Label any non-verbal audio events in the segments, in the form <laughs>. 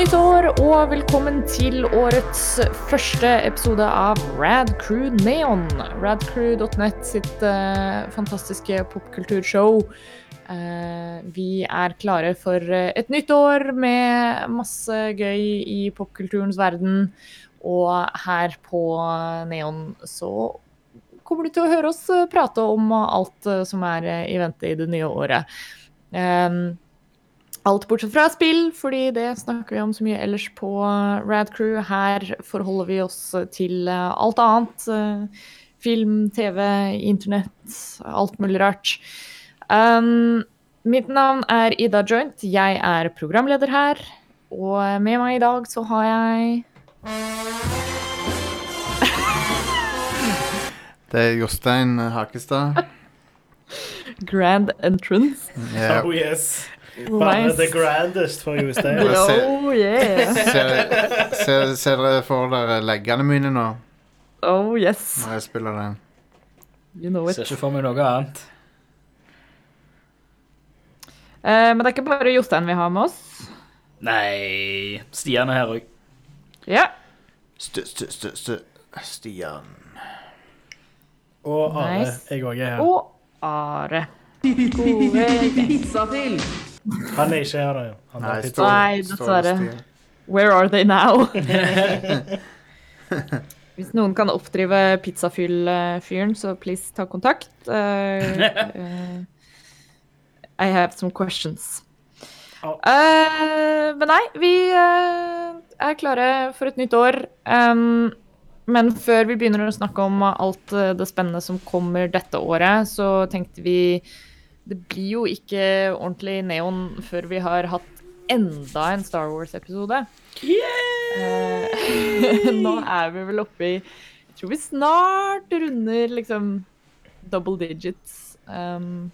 nytt år, og velkommen til årets første episode av Rad Crew Neon. Radcrew.net sitt uh, fantastiske popkulturshow. Uh, vi er klare for eh, et nytt år med masse gøy i popkulturens verden. Og her på Neon så kommer du til å høre oss prate om alt som er i vente i det nye året. Um, Alt bortsett fra spill, fordi det snakker vi om så mye ellers på Rad Crew. Her forholder vi oss til eh, alt annet. eh, Film, TV, internett, alt mulig rart. Um, mitt navn er Ida Joint. Jeg er programleder her. Og med meg i dag så har jeg <laughs> Det er Jostein Hakestad. <laughs> Grand Entrance. Yeah. Oh yes. Bare Nice. the grandest for Jostein. Oh yeah. Ser, dere for dere leggene mine nå Oh yes. når jeg spiller den? You know it. Ser ikke for meg noe annet. Eh, men det er ikke bare Jostein vi har med oss. Nei Stian er her òg. Ja. St st st st Stian. Og Are, Nice. jeg òg er her. Og Are. Han er ikke her, da. Han Nei, står- Nei, dessverre. Where are they now? <laughs> Hvis noen kan oppdrive pizzafyll-fyren, så please ta kontakt. Uh, eh, I have some questions. Eh, men nei, vi uh, er klare for et nytt år. Um, men før vi begynner å snakke om alt det spennende som kommer dette året, så tenkte vi Det blir jo ikke ordentlig neon før vi har hatt enda en Star Wars-episode. Uh, <laughs> Nå er vi vel oppe i Jeg tror vi snart runder liksom double digits. Um,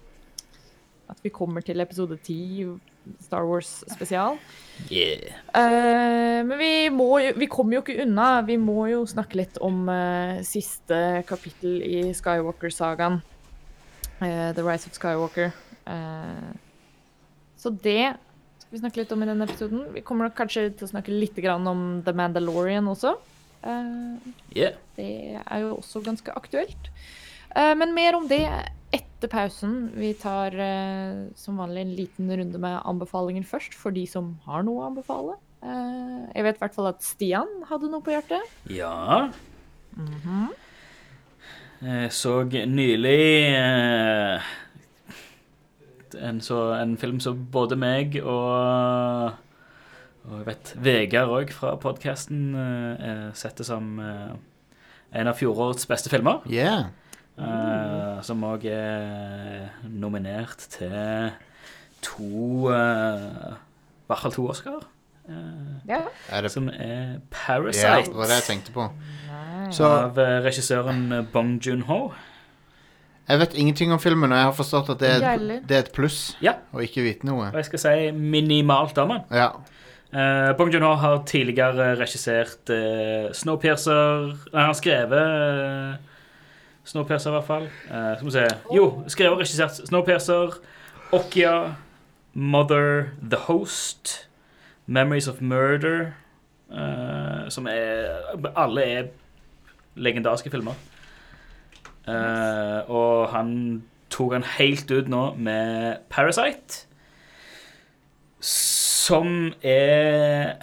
at vi kommer til episode 10 Star Wars spesial. Yeah. Uh, men vi, må vi kommer jo ikke unna. Vi må jo snakke litt om uh, siste kapittel i Skywalker-sagaen. Eh, The Rise of Skywalker. Eh, så det skal vi snakke litt om i denne episoden. Vi kommer kanskje til å snakke litt om The Mandalorian også. Eh, yeah. det er jo også ganske aktuelt. Men mer om det etter pausen. Vi tar som vanlig en liten runde med anbefalinger først, for de som har noe å anbefale. Jeg vet i hvert fall at Stian hadde noe på hjertet. Ja. Jeg så nylig eh, en, så, en film som både meg og og jeg vet Vegard òg fra podkasten setter som eh, en av fjorårets beste filmer. Yeah. Eh, som òg er nominert til to eh, I hvert fall to Oscar. Eh, Ja. Er det som er Ja, Parasite. det var det jeg tenkte på. Så Av eh, regissøren Bong Joon-ho. jeg vet ingenting om filmen, og jeg har forstått at det er, heller. det er et pluss Ja. å ikke vite noe. Og jeg skal si minimalt om den. Ja. Uh, Bong Joon-ho har tidligere regissert uh, Snowpiercer Nei, han har skrevet uh, Snowpiercer, i hvert fall. Uh, skal vi se Jo, skrevet og regissert Snowpiercer, Okia Mother, The Host, Memories of Murder uh, Som er Alle er legendariske filmer. Uh, og han tok han helt ut nå med Parasite. Som er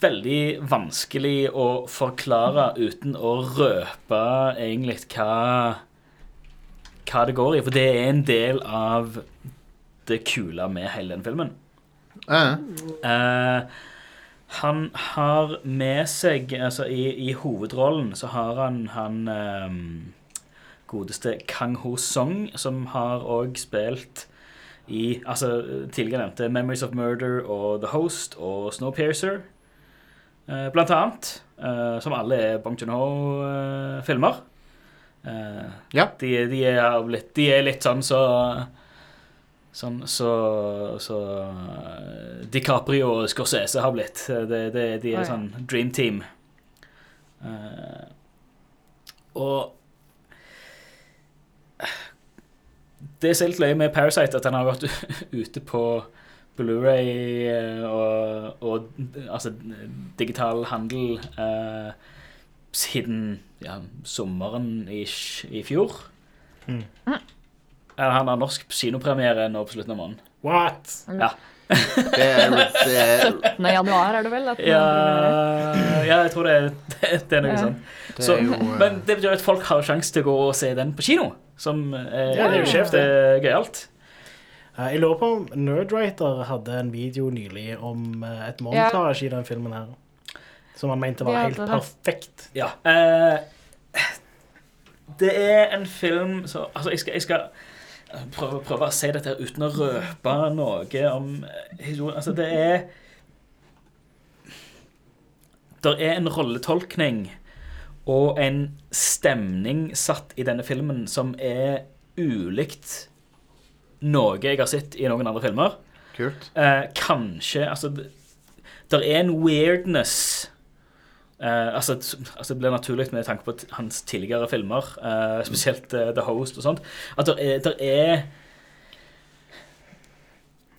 Veldig vanskelig å forklare uten å røpe egentlig hva Hva det går i. For det er en del av det kule med hele den filmen. Uh. Eh, han har med seg Altså, i, i hovedrollen så har han han um, godeste Kang Ho Song, som har òg spilt i altså, tidligere nevnte Memories of Murder og The Host og Snowpiercer, eh, blant annet. eh, som alle er Bong Joon-ho-filmer. Eh, Ja. de, de, er litt, de er litt sånn så Sånn så, så eh, DiCaprio og Scorsese har blitt. Det, det, de er oh, ja. sånn dream team. Uh, og det som er litt løye med Parasite, at han har vært <laughs> ute på Blu-ray eh, og, og altså digital handel uh, siden ja, sommeren i, i fjor. Mm. Eh, Han har norsk kinopremiere nå på slutten av måneden. What? Ja. Det er, det er, 17. januar er det vel? Ja, ja, jeg tror det, det, det er noe Ja. sånt. Så, jo eh, men det betyr at folk har sjanse til å gå og se den på kino, som er, Ja, det er jo skjevt, det. er gøyalt. Eh, Jeg lurer på om Nerdwriter hadde en video nylig om eh, et montasje i den filmen her. Som han mente var helt perfekt. Ja. eh, det er en film så, Altså, jeg skal, jeg skal prøve, prøve å si dette her uten å røpe noe om eh, historien. Altså, det er Det er en rolletolkning og en stemning satt i denne filmen som er ulikt noe jeg har sett i noen andre filmer. kult. Eh, kanskje Altså, det er en weirdness eh, altså, altså, Det blir naturlig med tanke på hans tidligere filmer, uh, spesielt uh, The Host og sånt, at der er, der er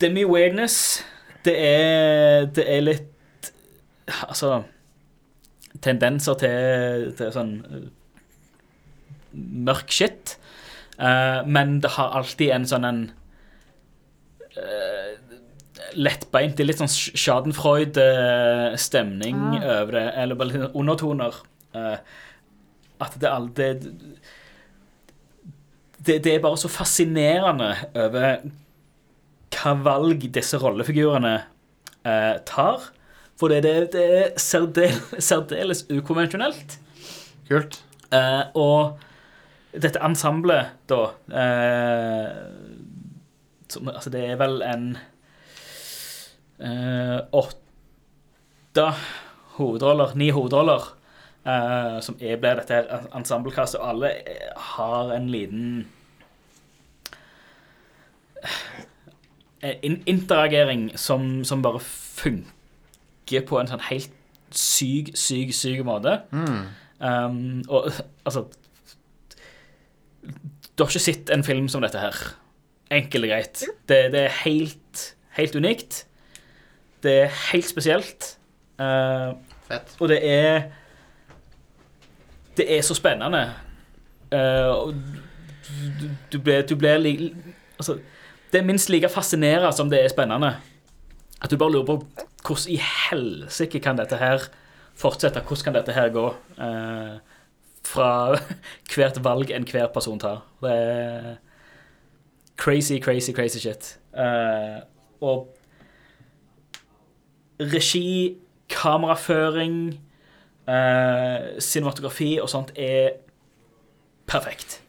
Det er mye weirdness. Det det er litt Altså Tendenser til, til sånn mørk shit. Men det har alltid en sånn en lettbeint, det er litt sånn Schadenfreude-stemning Ah. over det, eller bare litt undertoner. Uh, at det alltid det, det er bare så fascinerende over hva valg disse rollefigurene uh, tar. For det, det, det er særdeles, <laughs> særdeles ukonvensjonelt. Kult. Uh, og dette ensemblet, da eh, som, Altså, det er vel en eh, åtte hovedroller, ni hovedroller, eh, som er, ble dette her ensemblekastet. og alle eh, har en liten en interagering som, som bare funker på en sånn helt syk, syk, syk måte. Mm. Um, og altså Du har ikke sett en film som dette her. Enkelt og greit. Det, det er helt, helt unikt. Det er helt spesielt. Uh, Fett. og det er Det er så spennende. Uh, og du, du blir, du blir li, Altså, det er minst like fascinerende som det er spennende. At du bare lurer på hvordan i helsike kan dette her fortsette? Hvordan kan dette her gå? Uh, fra <laughs> hvert valg enhver person tar. Det er crazy, crazy, crazy shit. Uh, og regi, kameraføring, eh, cinematografi og sånt er perfekt.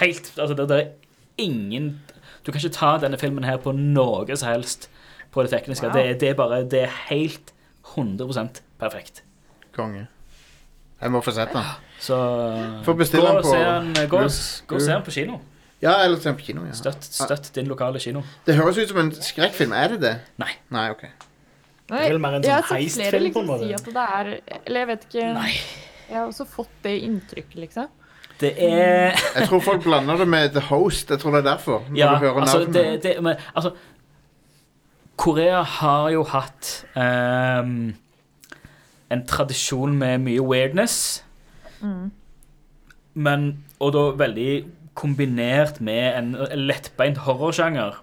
Helt Altså, det, det er ingen Du kan ikke ta denne filmen her på noe som helst på det tekniske. Wow. Det, det er bare Det er helt 100% perfekt. Konge. Jeg må få sett den. Så Får bestille den på se den, gå, gå og se den på kino. Ja, eller se den på kino. Ja. Støtt, støtt din lokale kino. Det høres ut som en skrekkfilm. Er det det? Nei. Nei, ok. Nei, Det er vel mer en sånn heistfilm, liksom, på en liksom måte. si at det er Eller jeg vet ikke Nei. Jeg har også fått det inntrykket, liksom. Det er Jeg tror folk blander det med The Host. Jeg tror det er derfor. Når Ja, du hører altså, det, det, men, altså Korea har jo hatt um, en tradisjon med mye weirdness. Men, og da veldig kombinert med en lettbeint horrorsjanger.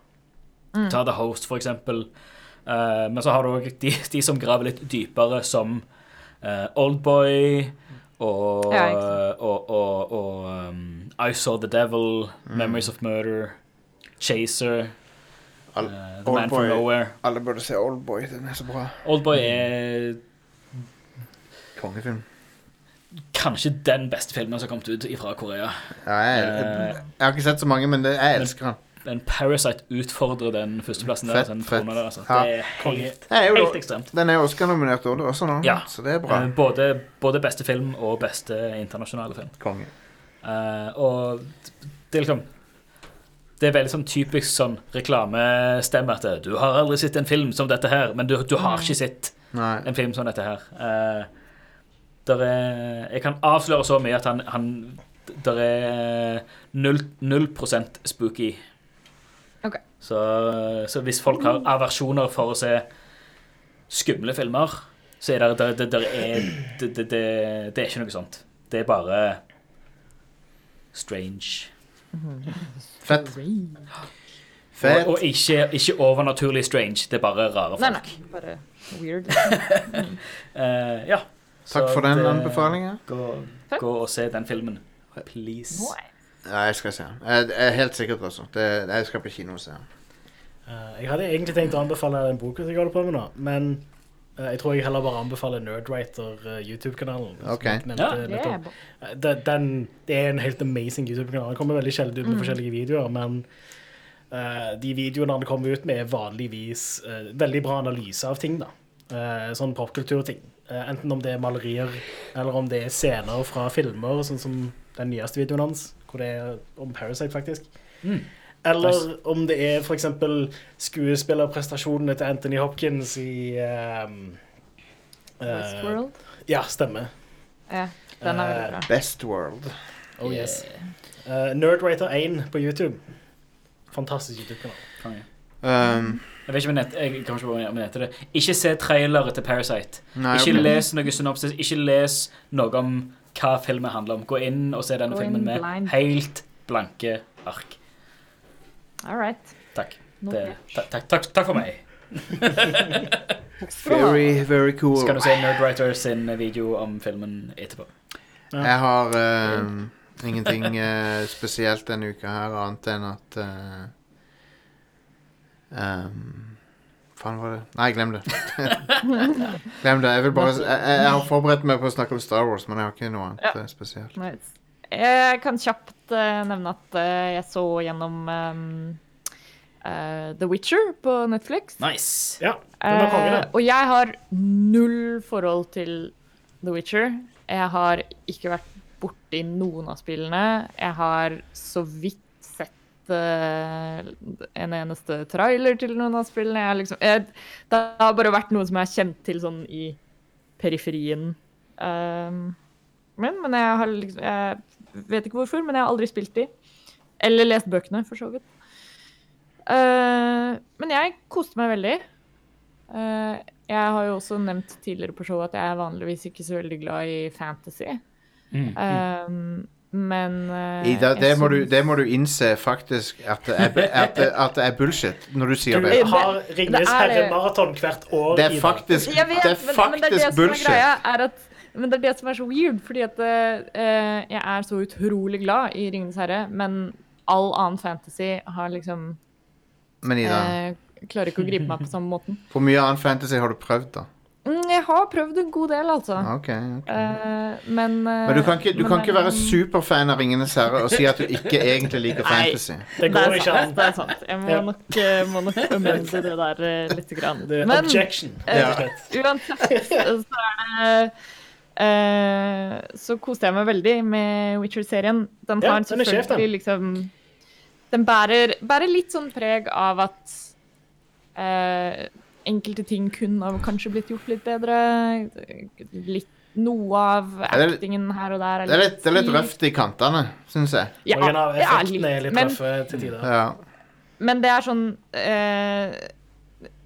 Ta The Host, for eksempel. Eh, men så har du òg de, de som graver litt dypere, som uh, Oldboy og, Ja, og, og, og um, I Saw The Devil, Memories of Murder, Chaser, All, uh, The Man from Nowhere. Alle burde se Oldboy. Den er så bra. Oldboy er Kongefilm. kanskje den beste filmen som har kommet ut fra Korea. Ja, jeg, jeg, jeg har ikke sett så mange, men det, jeg elsker den. Men Parasite utfordrer den førsteplassen der. Fett, Den fett. der altså. Ja. Det er helt, Det er jo- helt ekstremt. Den er Oscar-nominert også, også nå, Ja. så det er bra. Eh, Både, både beste film og beste internasjonale film. Konge. Uh, og det er liksom Det er veldig sånn typisk sånn reklamestemme at du har aldri sett en film som dette her, men du, du har ikke sett Nei. en film som dette her. Uh, der er, jeg kan avsløre så mye at han, han Der er null, null prosent spooky Ok. Så, så hvis folk har aversjoner for å se skumle filmer, så er det, det, det, det, er, det, det, det, det er ikke noe sånt. Det er bare strange. Fett. Og, Fett. og ikke, ikke overnaturlig strange. Det er bare rare folk. nei. nei. Bare weird. uh, <laughs> ja. Takk Så for den anbefalingen. Gå, gå og se den filmen. Please. Ja, jeg skal se den. Jeg, jeg er helt sikkert altså. Det, jeg skal på kino og se den. Eh, jeg hadde egentlig tenkt å anbefale den boka som jeg holder på med nå, men eh, jeg tror jeg heller bare anbefaler Nerdwriter eh, YouTube-kanalen. som Ok. jeg nevnte Ja. nettopp. Eh, det- den, det er en helt amazing YouTube-kanal. Den kommer veldig sjelden ut med forskjellige videoer, men eh, de videoene han kommer ut med, er vanligvis eh, veldig bra analyse av ting. da. Eh, sånn popkulturting. Uh, enten om det er malerier, eller om det er scener fra filmer, sånn som den nyeste videoen hans, hvor det er om Parasite, faktisk. Mm. Eller Nice. om det er eksempel skuespillerprestasjonene til Anthony Hopkins i um, uh, Westworld. Ja, stemmer. Ja, den er veldig bra. Best World. Oh yes. Uh, Nerdwriter 1 på YouTube. Fantastisk YouTube-kanal. Um, Jeg vet ikke om jeg, jeg kan ikke om jeg heter det. Ikke se trailere til Parasite. nei, Ikke les noe synopsis. Ikke les noe om hva filmen handler om. Gå inn og se denne Go filmen med blind. helt blanke ark. All right. Takk. Det, takk, takk, takk, takk for meg. <laughs> Very, very cool. Skal du se Nerdwriter sin video om filmen etterpå. Jeg har uh, ingenting uh, spesielt denne uka her, annet enn at uh, um, Faen var det Nei, glem det. <laughs> glem det. Jeg, vil bare, jeg, jeg har forberedt meg på å snakke om Star Wars, men jeg har ikke noe annet Ja. eh, spesielt. Nice. Jeg kan kjapt uh, nevne at uh, jeg så gjennom um, uh, The Witcher på Netflix. Nice. Ja, den var og jeg har null forhold til The Witcher. Jeg har ikke vært borti noen av spillene. Jeg har så vidt en eneste trailer til noen av spillene. Jeg liksom, jeg, det har bare vært noe som jeg har kjent til sånn i periferien. Um, men, men jeg har liksom Jeg vet ikke hvorfor, men jeg har aldri spilt de. Eller lest bøkene, for så vidt. Uh, men jeg koste meg veldig. Uh, jeg har jo også nevnt tidligere på showet at jeg er vanligvis ikke så veldig glad i fantasy. Mm. Eh, men uh, Ida, det må, du, det må du innse faktisk at det er, at det, at det er bullshit når du sier Du det. Du har Ringenes er herre-maraton hvert år. Det er faktisk, vet, det er men, men det er faktisk bullshit. greia, er at men det er det som er så weird, fordi at uh, jeg er så utrolig glad i Ringenes herre, men all annen fantasy har liksom Men Ida, uh, Klarer ikke å gripe meg på samme måten. hvor mye annen fantasy har du prøvd, da? Mm, jeg har prøvd en god del, altså. Ok, ok. Uh, men uh, Men du kan ikke, du men kan ikke være superfan av Ringenes herre og si at du ikke egentlig liker Nei. fantasy. Det Det går ikke sant. an. Det er sant. Jeg må Ja. nok, eh, må nok amende det der uh, lite grann. Det er Men objection. eh, Ja. <laughs> uansett så er det eh, Så koste jeg meg veldig med Witcher-serien. Den Ja, har den er den. selvfølgelig liksom Den bærer, bærer litt sånn preg av at eh, enkelte ting kunne ha kanskje blitt gjort litt bedre. Litt, noe av er litt- actingen her og der Det er litt, det er litt røft i kantene, syns jeg. Ja, Noen av effektene er effektene er litt men- røffe til tider. Ja. Men det er sånn eh,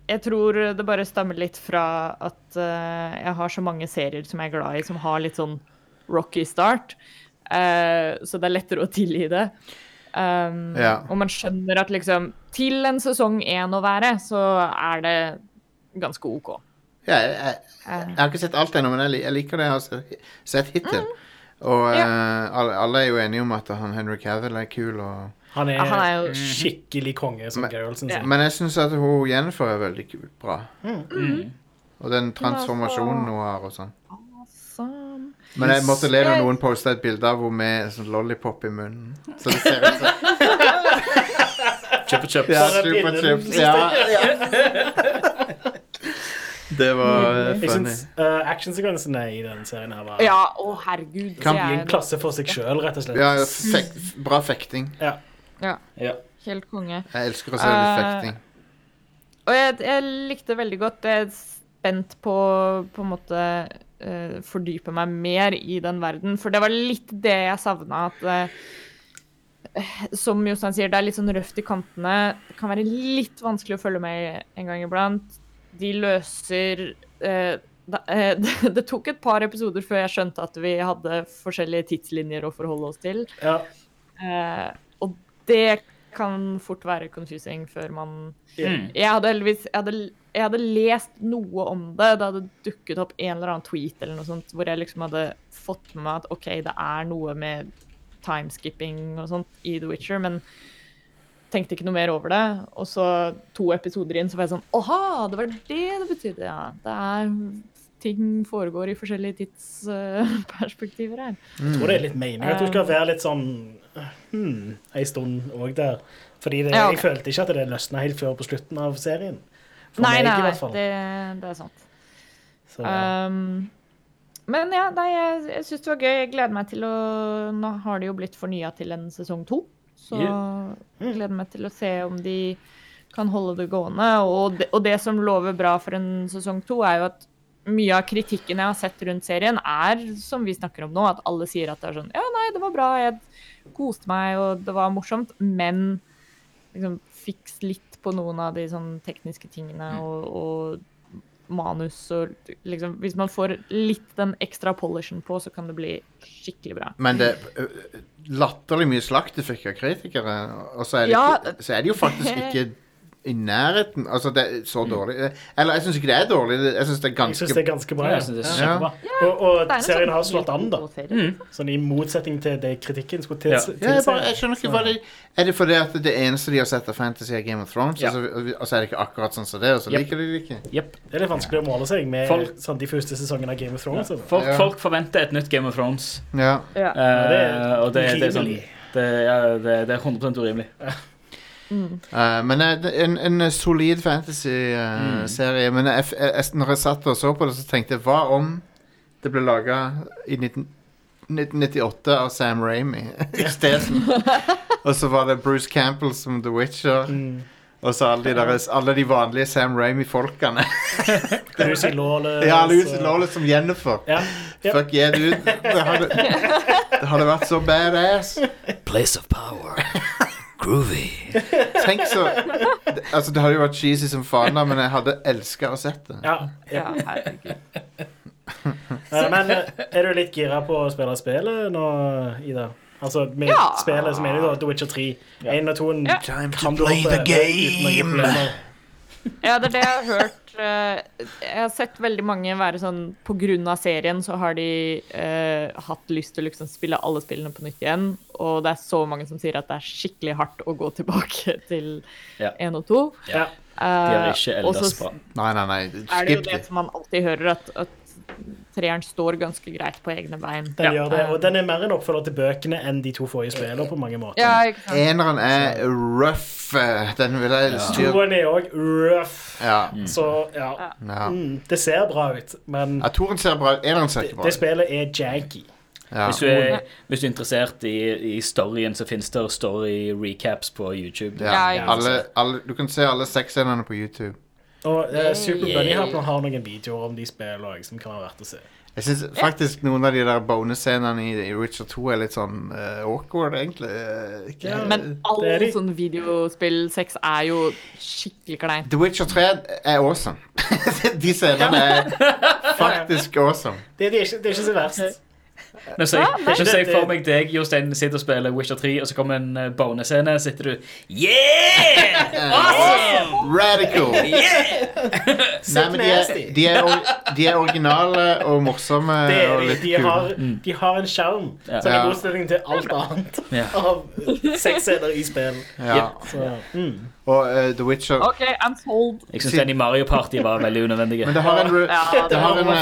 Jeg tror det bare stammer litt fra at eh, jeg har så mange serier som jeg er glad i, som har litt sånn rocky start. Eh, så det er lettere å tilgi det. Um, Ja. Og man skjønner at liksom Til en sesong én å være, så er det ganske OK. Ja, jeg, jeg, jeg har ikke sett alt ennå, men jeg, jeg liker det jeg har sett, hittil. hittil. Og eh, alle, alle er jo enige om at han Henry Cavill er kul. Og, Han er, han er jo- skikkelig konge, som Geraldsen Ja. men jeg syns at hun Jennifer er veldig kul, bra. Mm. Og den transformasjonen hun har og sånn. Men jeg måtte le når noen posta et bilde av henne med sånn lollipop i munnen. Så det ser ut som Chupa chups. ja, Chupa. Chups. Ja, ja. <laughs> Det var Jeg funny. syns uh, actionsekvensene i den serien her var Ja, å herregud. Kan det i er en klasse for seg sjøl, rett og slett. Ja, fek, bra fekting. Ja. Ja, Ja. helt konge. Jeg elsker å se Eh, fekting. Og jeg, jeg likte veldig godt Jeg er spent på på en måte eh, fordype meg mer i den verden. For det var litt det jeg savna. At uh, som Jostein sier, det er litt sånn røft i kantene. Det kan være litt vanskelig å følge med en gang iblant. De løser uh, da, eh, det, <laughs> det tok et par episoder før jeg skjønte at vi hadde forskjellige tidslinjer å forholde oss til. Ja. Eh, og det kan fort være confusing før man Mm. Jeg hadde heldigvis jeg hadde, jeg hadde lest noe om det. Det hadde dukket opp en eller annen tweet eller noe sånt, hvor jeg liksom hadde fått med meg at OK, det er noe med timeskipping og sånt i The Witcher, men tenkte ikke noe mer over det. Og så to episoder inn så var jeg sånn Åha, det var det det betydde, ja. Det er Ting foregår i forskjellige tidsperspektiver her. Jeg tror det er litt meningen at du skal være litt sånn hmm, en stund òg der. Fordi det, Ja, okay. jeg følte ikke at det løsna helt før på slutten av serien. For Nei, meg, nei, i hvert fall. det, det er sant. Så, ja. Um, men ja, nei, jeg, jeg syns det var gøy. Jeg gleder meg til å Nå har det jo blitt fornya til en sesong to. Så jeg gleder meg til å se om de kan holde det gående. Og det, og det som lover bra for en sesong to, er jo at mye av kritikken jeg har sett rundt serien, er som vi snakker om nå, at alle sier at det er sånn Ja, nei, det var bra, jeg koste meg, og det var morsomt, men liksom fiks litt på noen av de sånn tekniske tingene og, og manus og liksom Hvis man får litt den ekstra polishen på, så kan det bli skikkelig bra. Men det er latterlig mye slakt du fikk av kritikere. Og så er det, Ja. ikke, så er det jo faktisk ikke <laughs> i nærheten Altså, det er så dårlig. Eller jeg syns ikke det er dårlig. Jeg syns det er Jeg ganske det er ganske bra. Jeg synes det er Ja. Og, og Det er serien sånn har slått an, da. Sånn I motsetning til det kritikken skulle tilsi. ja, jeg, bare, jeg skjønner ikke hva det Er det fordi at det eneste de har sett av fantasy, er Game of Thrones? Ja. Og, så, og så er det ikke akkurat sånn som det, og så Yep. liker de det ikke? Yep. Det er litt vanskelig å måle seg med Folk- sånn, de første sesongene av Game of Thrones. Ja. Folk, Ja. folk forventer et nytt Game of Thrones. Ja. Ja. Eh, det er og det, det er sånn det, ja, det, det er 100% urimelig. Eh, men eh, en, en solid fantasy-serie. men jeg, jeg, jeg, når jeg satt og så på det, så tenkte jeg hva om det ble laga i 19, 1998 av Sam Ramy <laughs> isteden? <laughs> og så var det Bruce Campbell som The Witcher. Mm. Og så alle de, deres, alle de vanlige Sam Ramy-folkene. Lucy <laughs> Lawless. ja, Lucy Lawless som Jennifer. Ja. Yep. Fuck yeah, dude. Det hadde, det hadde vært så badass. Place of power. Groovy. <laughs> Tenk så det- Altså, det hadde jo vært cheesy som faen, da, men jeg hadde elska å sett det. Ja. Ja, herregud. <laughs> Eh, Men eh, er du litt gira på å spille spillet nå, Ida? Altså, med Ja. spillet så mener du da The Witcher 3. Én og Ja. Time to kan du play the hoppe uten noen game! problemer. Ja, det er det jeg har hørt. Eh, Jeg har sett veldig mange være sånn På grunn av serien så har de eh, hatt lyst til å liksom spille alle spillene på nytt igjen. Og det er så mange som sier at det er skikkelig hardt å gå tilbake <laughs> til Ja. 1 og 2. Ja. De har Eh, ikke eldre spa. Nei. Nei, nei, er det jo det det. som man alltid hører, at, at treeren står ganske greit på egne bein. Den Ja. gjør det, og den er mer en oppfølger til bøkene enn de to forrige spillene på mange måter. Ja. Eneren er rough. Den vil jeg styre Toeren er òg rough, Ja. så ja. ja. Mm, det ser bra ut, men ja Toren ser bra ut. Eneren ser det, ikke bra det ut. spillet er janky. Ja. Hvis du, er, hvis du er interessert i, i storyen, så finnes det story-recaps på YouTube. Ja. Ja, Alle, alle, du kan se alle seks scenene på YouTube. Og uh, Super Bunny Hop har noen videoer om de spiller som kan være verdt å se. Jeg syns faktisk noen av de der bonusscenene i, i Richard 2 er litt sånn uh, awkward, egentlig. Uh, ikke, Ja, Men alle all er de. sånn videospill sex er jo skikkelig kleint. The Witcher 3 er awesome. <laughs> de scenene er faktisk awesome. Det, det, er, ikke, det er ikke så verst. <laughs> Nå ser jeg, nei. ikke se for meg deg, Jostein, sitter og spiller Witcher 3, og så kommer en bonescene, bonusscene, og sitter du Yeah! <laughs> Awesome! <laughs> Radical! <laughs> Nei, men de er, de, er, de er originale og morsomme Det er og de. litt De kule. har, de har en sjarm, Ja. som i Ja. motsetning til alt annet Ja. av sexscener i spill. Ja. Så, mm. Og uh, The Witcher OK, I'm sold. Jeg syns den i Mario Party var veldig unødvendig. Men det har en, Ja, det har en eh,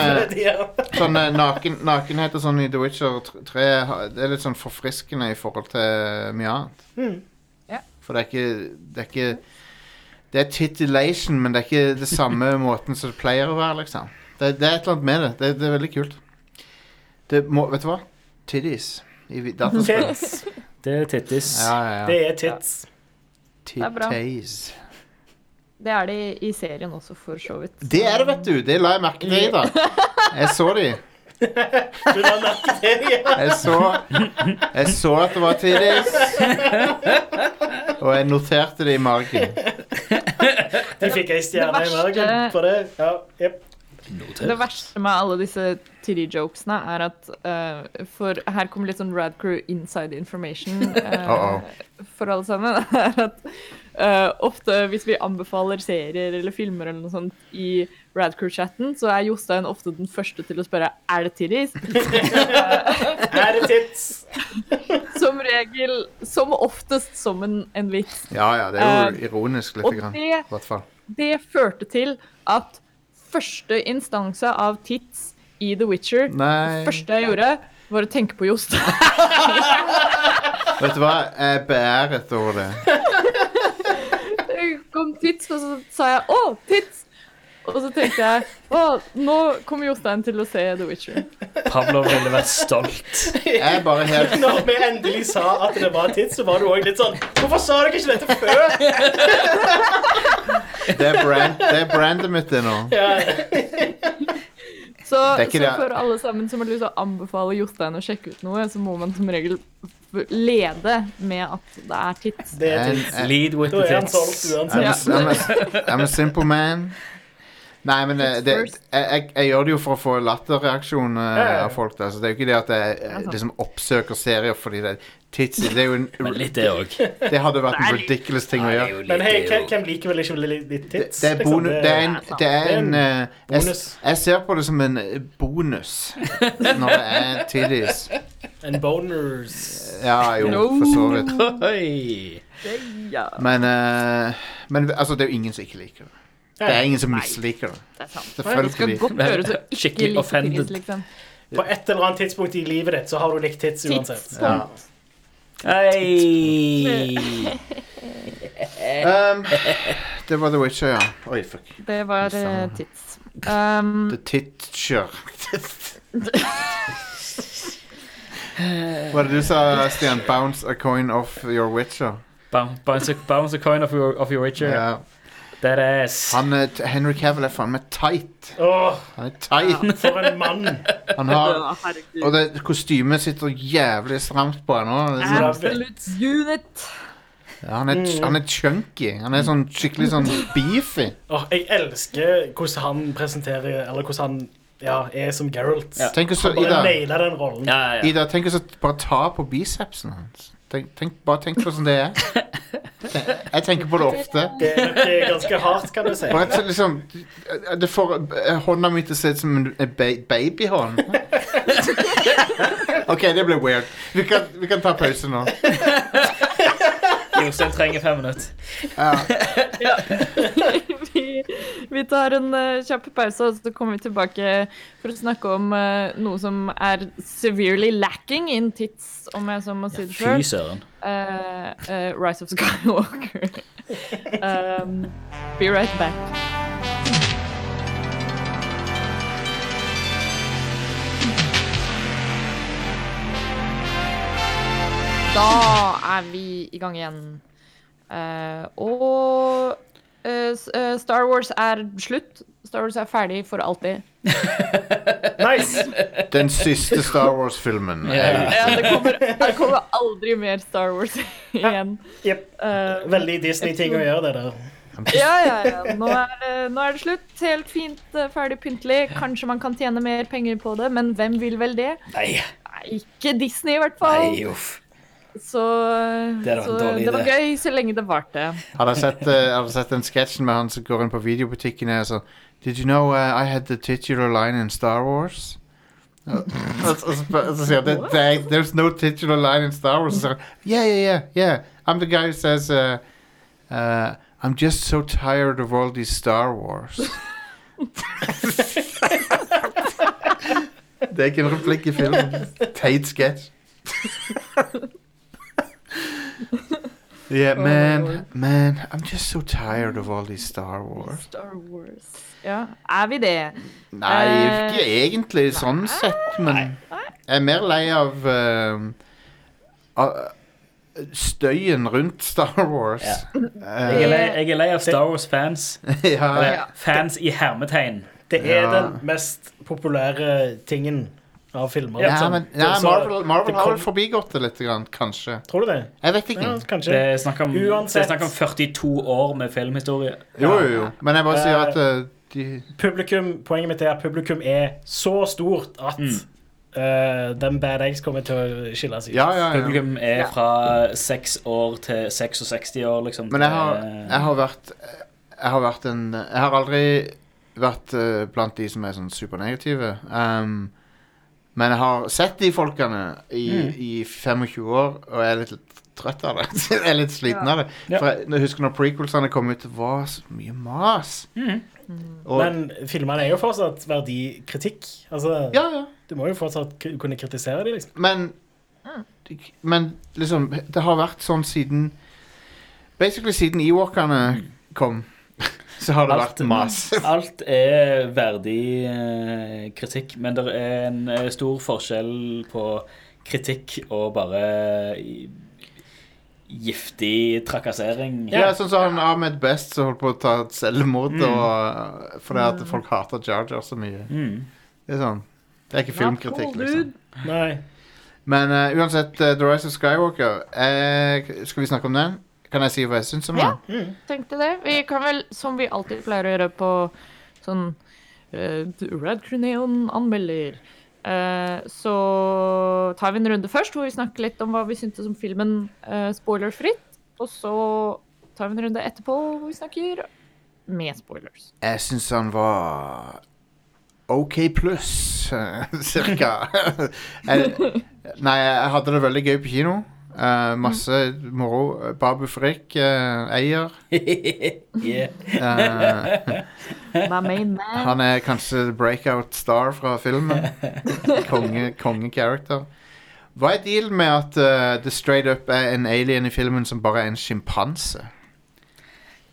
er- sånn eh, naken, nakenhet og sånn i The Witcher 3 Det er litt sånn forfriskende i forhold til mye annet. Mm. Yeah. For det er ikke Det er ikke Det er titillation, men det er ikke det samme <laughs> måten som det pleier å være, liksom. Det, det er et eller annet med det. Det, det er veldig kult. Det må, vet du hva? Tiddies i dataspill. <laughs> Det er tittis. Ja, ja, Det ja. er tits. bra. Titties. Det er det i serien også, for så vidt. Det er det, vet du. Det la jeg merke til i dag. <laughs> Jeg så de. Du la merke til det, ja. Jeg så, jeg så at det var tidis. Og jeg noterte det i margen. De fikk ei stjerne i margen for det. Ja, jep. Det verste med alle disse tiddy-jokesene er at uh, For her kommer litt sånn Rad Crew inside information uh, <laughs> Uh-oh. for alle sammen. <laughs> er at eh, Ofte hvis vi anbefaler serier eller filmer eller noe sånt i Rad Crew-chatten, så er Jostein ofte den første til å spørre er det titties. <laughs> Er det tits? <laughs> Som regel, som oftest som en, en vits. Ja, ja, det er jo Eh, ironisk lite grann. det I hvert fall. Det førte til at første instanse av tits i The Witcher Nei. Det første jeg gjorde, var å tenke på Jostein. <laughs> Vet du hva? Jeg beæret over. Det tits, og så sa jeg 'Å, tits'! Og så tenkte jeg 'Å, nå kommer Jostein til å se The Witcher'. Pavlov ville vært stolt. Jeg bare helt Når vi endelig sa at det var tits, så var du òg litt sånn Hvorfor sa dere ikke dette før? Det er, brand, det er brandet mitt, det nå. Så, Det er så for alle sammen som har lyst til å anbefale Jostein å sjekke ut noe, så må man som regel lede med at det er tits. Det er tits. Lead with Da the er han solgt. I'm uansett. a, I'm, a, I'm a simple man. Nei, men det, det, jeg, jeg, jeg gjør det jo for å få latterreaksjon eh, Ja, ja. av folk. Da. Så det er jo ikke det at jeg eh, liksom oppsøker serier fordi det er titsy. Det, er jo en, Men litt det òg. <laughs> det hadde vært en ridiculous ting å gjøre. Men hei, hvem, liker vel ikke litt, tits? det, er liksom? bonu, det er en, det er en uh, jeg, jeg ser på det som en eh, bonus <laughs> når det er tiddies. En boners. Ja, jo, for så vidt. <laughs> Men, uh, men altså, det er jo ingen som ikke liker det. Det er ingen som misliker det. det er sant. Det Selvfølgelig. godt gjøres å ikke Skikkelig like offended. liksom. På et eller annet tidspunkt i livet ditt så har du likt tits uansett. Ja. Hei. <laughs> Um, det var The Witcher, ja. Oi, fuck. Det var eh, Faen. Um, The Titcher. Hva var det du sa, Stian? Bounce a coin off your Witcher? Bounce, bounce, a, bounce a coin of your, of your Witcher. Ja. That ass. Han, er- Henry Cavill er faen meg tight. Åh, Han er tight. for en mann. <laughs> Han har, ja, herregud. og det kostymet sitter jævlig stramt på han òg. Ja. Absolute unit. Ja, han, er, han er chunky. Han er sånn skikkelig sånn beefy. Åh, jeg elsker hvordan han presenterer Eller hvordan han ja, er som Geralt. Ja. Tenk Ida Han bare Ida, nailer den rollen. Ja, ja, ja. Ida, tenk å bare ta på bicepsen hans. Tenk, tenk, bare tenk på hvordan det er. <laughs> Jeg tenker på det ofte. Det er nok eh, ganske hardt, kan du si. Bare et, liksom Det får eh, hånda mi til å se ut som en en ba babyhånd. <laughs> OK, det ble weird. Vi kan, vi kan ta pause nå. Jostein trenger fem minutter. Ja. <laughs> vi, vi tar en uh, kjapp pause, og så kommer vi tilbake for å snakke om uh, noe som er severely lacking in tits, om jeg så må si det sjøl. Søren. Rise of Skywalker. <laughs> um, be right back. Da er vi i gang igjen. Uh, og uh, eh, Star Wars er slutt. Star Wars er ferdig for alltid. <laughs> Nice! Den siste Star Wars-filmen. Ja. Ja, det, kommer, det kommer aldri mer Star Wars <laughs> igjen. Ja. Yep. Uh, Veldig Disney-ting å gjøre, det der. ja, ja, ja. Nå er, det, nå er det slutt. Helt fint, eh, ferdig pyntelig. Kanskje man kan tjene mer penger på det, men hvem vil vel det? Nei, Nei, ikke Disney, i hvert fall. nei, uff. Så, Det så det var gøy så lenge det varte. Har dere sett, uh, sett den sketsjen med han som går inn på videobutikken og så Did you know uh, I had the titular line in Star Wars? Og så sier han "There- there- There's no titular line in Star Wars. Og så sier han Yeah, yeah, yeah, yeah. I'm the guy who says uh, uh, I'm just so tired of all these Star Wars. <laughs> Det er ikke en replikk i filmen. Teit sketsj. <laughs> Yeah, man, man, I'm just so tired of all these Star Wars. Star Wars. Ja, er vi det? Nei, Eh, ikke egentlig sånn sett, men jeg er mer lei av eh, av støyen rundt Star Wars. Ja. Eh, Jeg er lei, jeg er lei av Star Wars-fans. ja, Eller fans i hermetegn. Det er Ja. den mest populære tingen av filmer. Ja, sånn. men ja, Så- Marvel, Marvel det har kom- vel forbigått det litt, grann, kanskje. Tror du det? Jeg vet ikke. Ja, kanskje. Det er snakk om, det Uansett. er snakk om 42 år med filmhistorie. Jo, jo, jo. Men jeg bare sier Eh, at eh, de Publikum, poenget mitt er at publikum er så stort at Mm. eh, den Bad Eggs kommer til å skille seg ut. Ja, ja, ja. Publikum er Ja. fra 6 år til 66 år, liksom. Men jeg har, jeg har vært Jeg har vært en Jeg har aldri vært eh, blant de som er sånn supernegative. Um, men jeg har sett de folkene i, Mm. i 25 år, og jeg er litt trøtt av det. <laughs> jeg er litt sliten av det. For jeg, jeg husker når prequelsene kom ut, det var så mye mas. Mm. Og, Men filmene er jo fortsatt verdikritikk. Altså, ja, ja. Du må jo fortsatt kunne kritisere dem, liksom. Men Men liksom Det har vært sånn siden Basically siden Ewokene kom, så har det Alt- vært mas. <laughs> Alt er verdig eh, kritikk, men det er en eh, stor forskjell på kritikk og bare giftig trakassering. Ja, sånn som han Ahmed Best som holdt på å ta et selvmord Mm. og, fordi at folk hater Jar Jar så mye. Mm. Det er sånn Det er ikke filmkritikk, liksom. Nei. Men uh, uansett, uh, The Rise of Skywalker eh, Skal vi snakke om den? Kan jeg si hva jeg syns om Ja. den? Tenkte det. Vi kan vel, som vi alltid pleier å gjøre på sånn uh, Red Cruneon anmelder, uh, så tar vi en runde først hvor vi snakker litt om hva vi syntes om filmen uh, spoilerfritt. Og så tar vi en runde etterpå hvor vi snakker med spoilers. Jeg syns han var OK pluss, <laughs> cirka. <laughs> jeg, nei, jeg hadde det veldig gøy på kino. Eh, masse moro. Babu Frik uh, eier. <laughs> <laughs> Eh, main man. han er kanskje breakout star fra filmen. <laughs> Konge, konge-character. Hva er dealen med at The Straight Up er en alien i filmen som bare er en sjimpanse?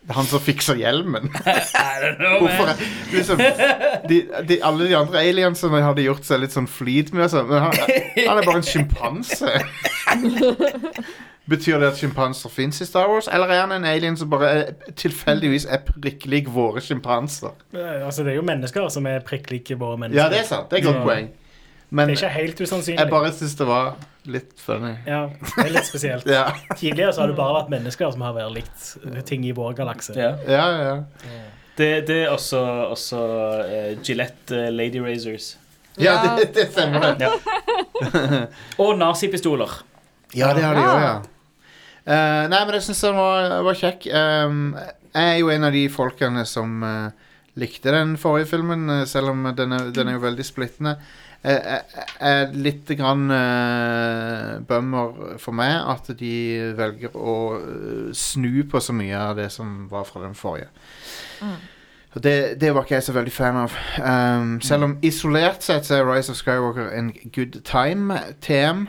Han som fikser hjelmen. <laughs> Hvorfor er, liksom, de, de, Alle de andre aliensene hadde gjort seg litt sånn flid med, og sånn, men han, han er bare en sjimpanse. <laughs> Betyr det at sjimpanser fins i Star Wars, eller er han en alien som bare er, tilfeldigvis er prikk lik våre sjimpanser? Altså, det er jo mennesker som er prikk like våre mennesker. Ja, det er sant. Det er et godt Ja. poeng. Men Det er ikke helt usannsynlig. jeg bare syns det var litt funny. Ja, det er litt spesielt. <laughs> Ja, Tidligere så har det bare vært mennesker som har vært likt ting i vår galakse. Ja. ja, ja. Det, det er også, også uh, Gillette uh, Lady Razors. Ja, det, <laughs> det stemmer. Ja. <laughs> Og nazipistoler. Ja, det har de Ja. òg, ja. Uh, nei, men jeg syns den var, var kjekk. Um, jeg er jo en av de folkene som likte den forrige filmen, selv om den er, den er jo veldig splittende. Jeg jeg- jeg er litt grann uh, bummer for meg at de velger å eh, snu på så mye av det som var fra den forrige. Og det, det var ikke jeg så veldig fan av. Um, selv om isolert sett så er Rise of Skywalker en good time, TM.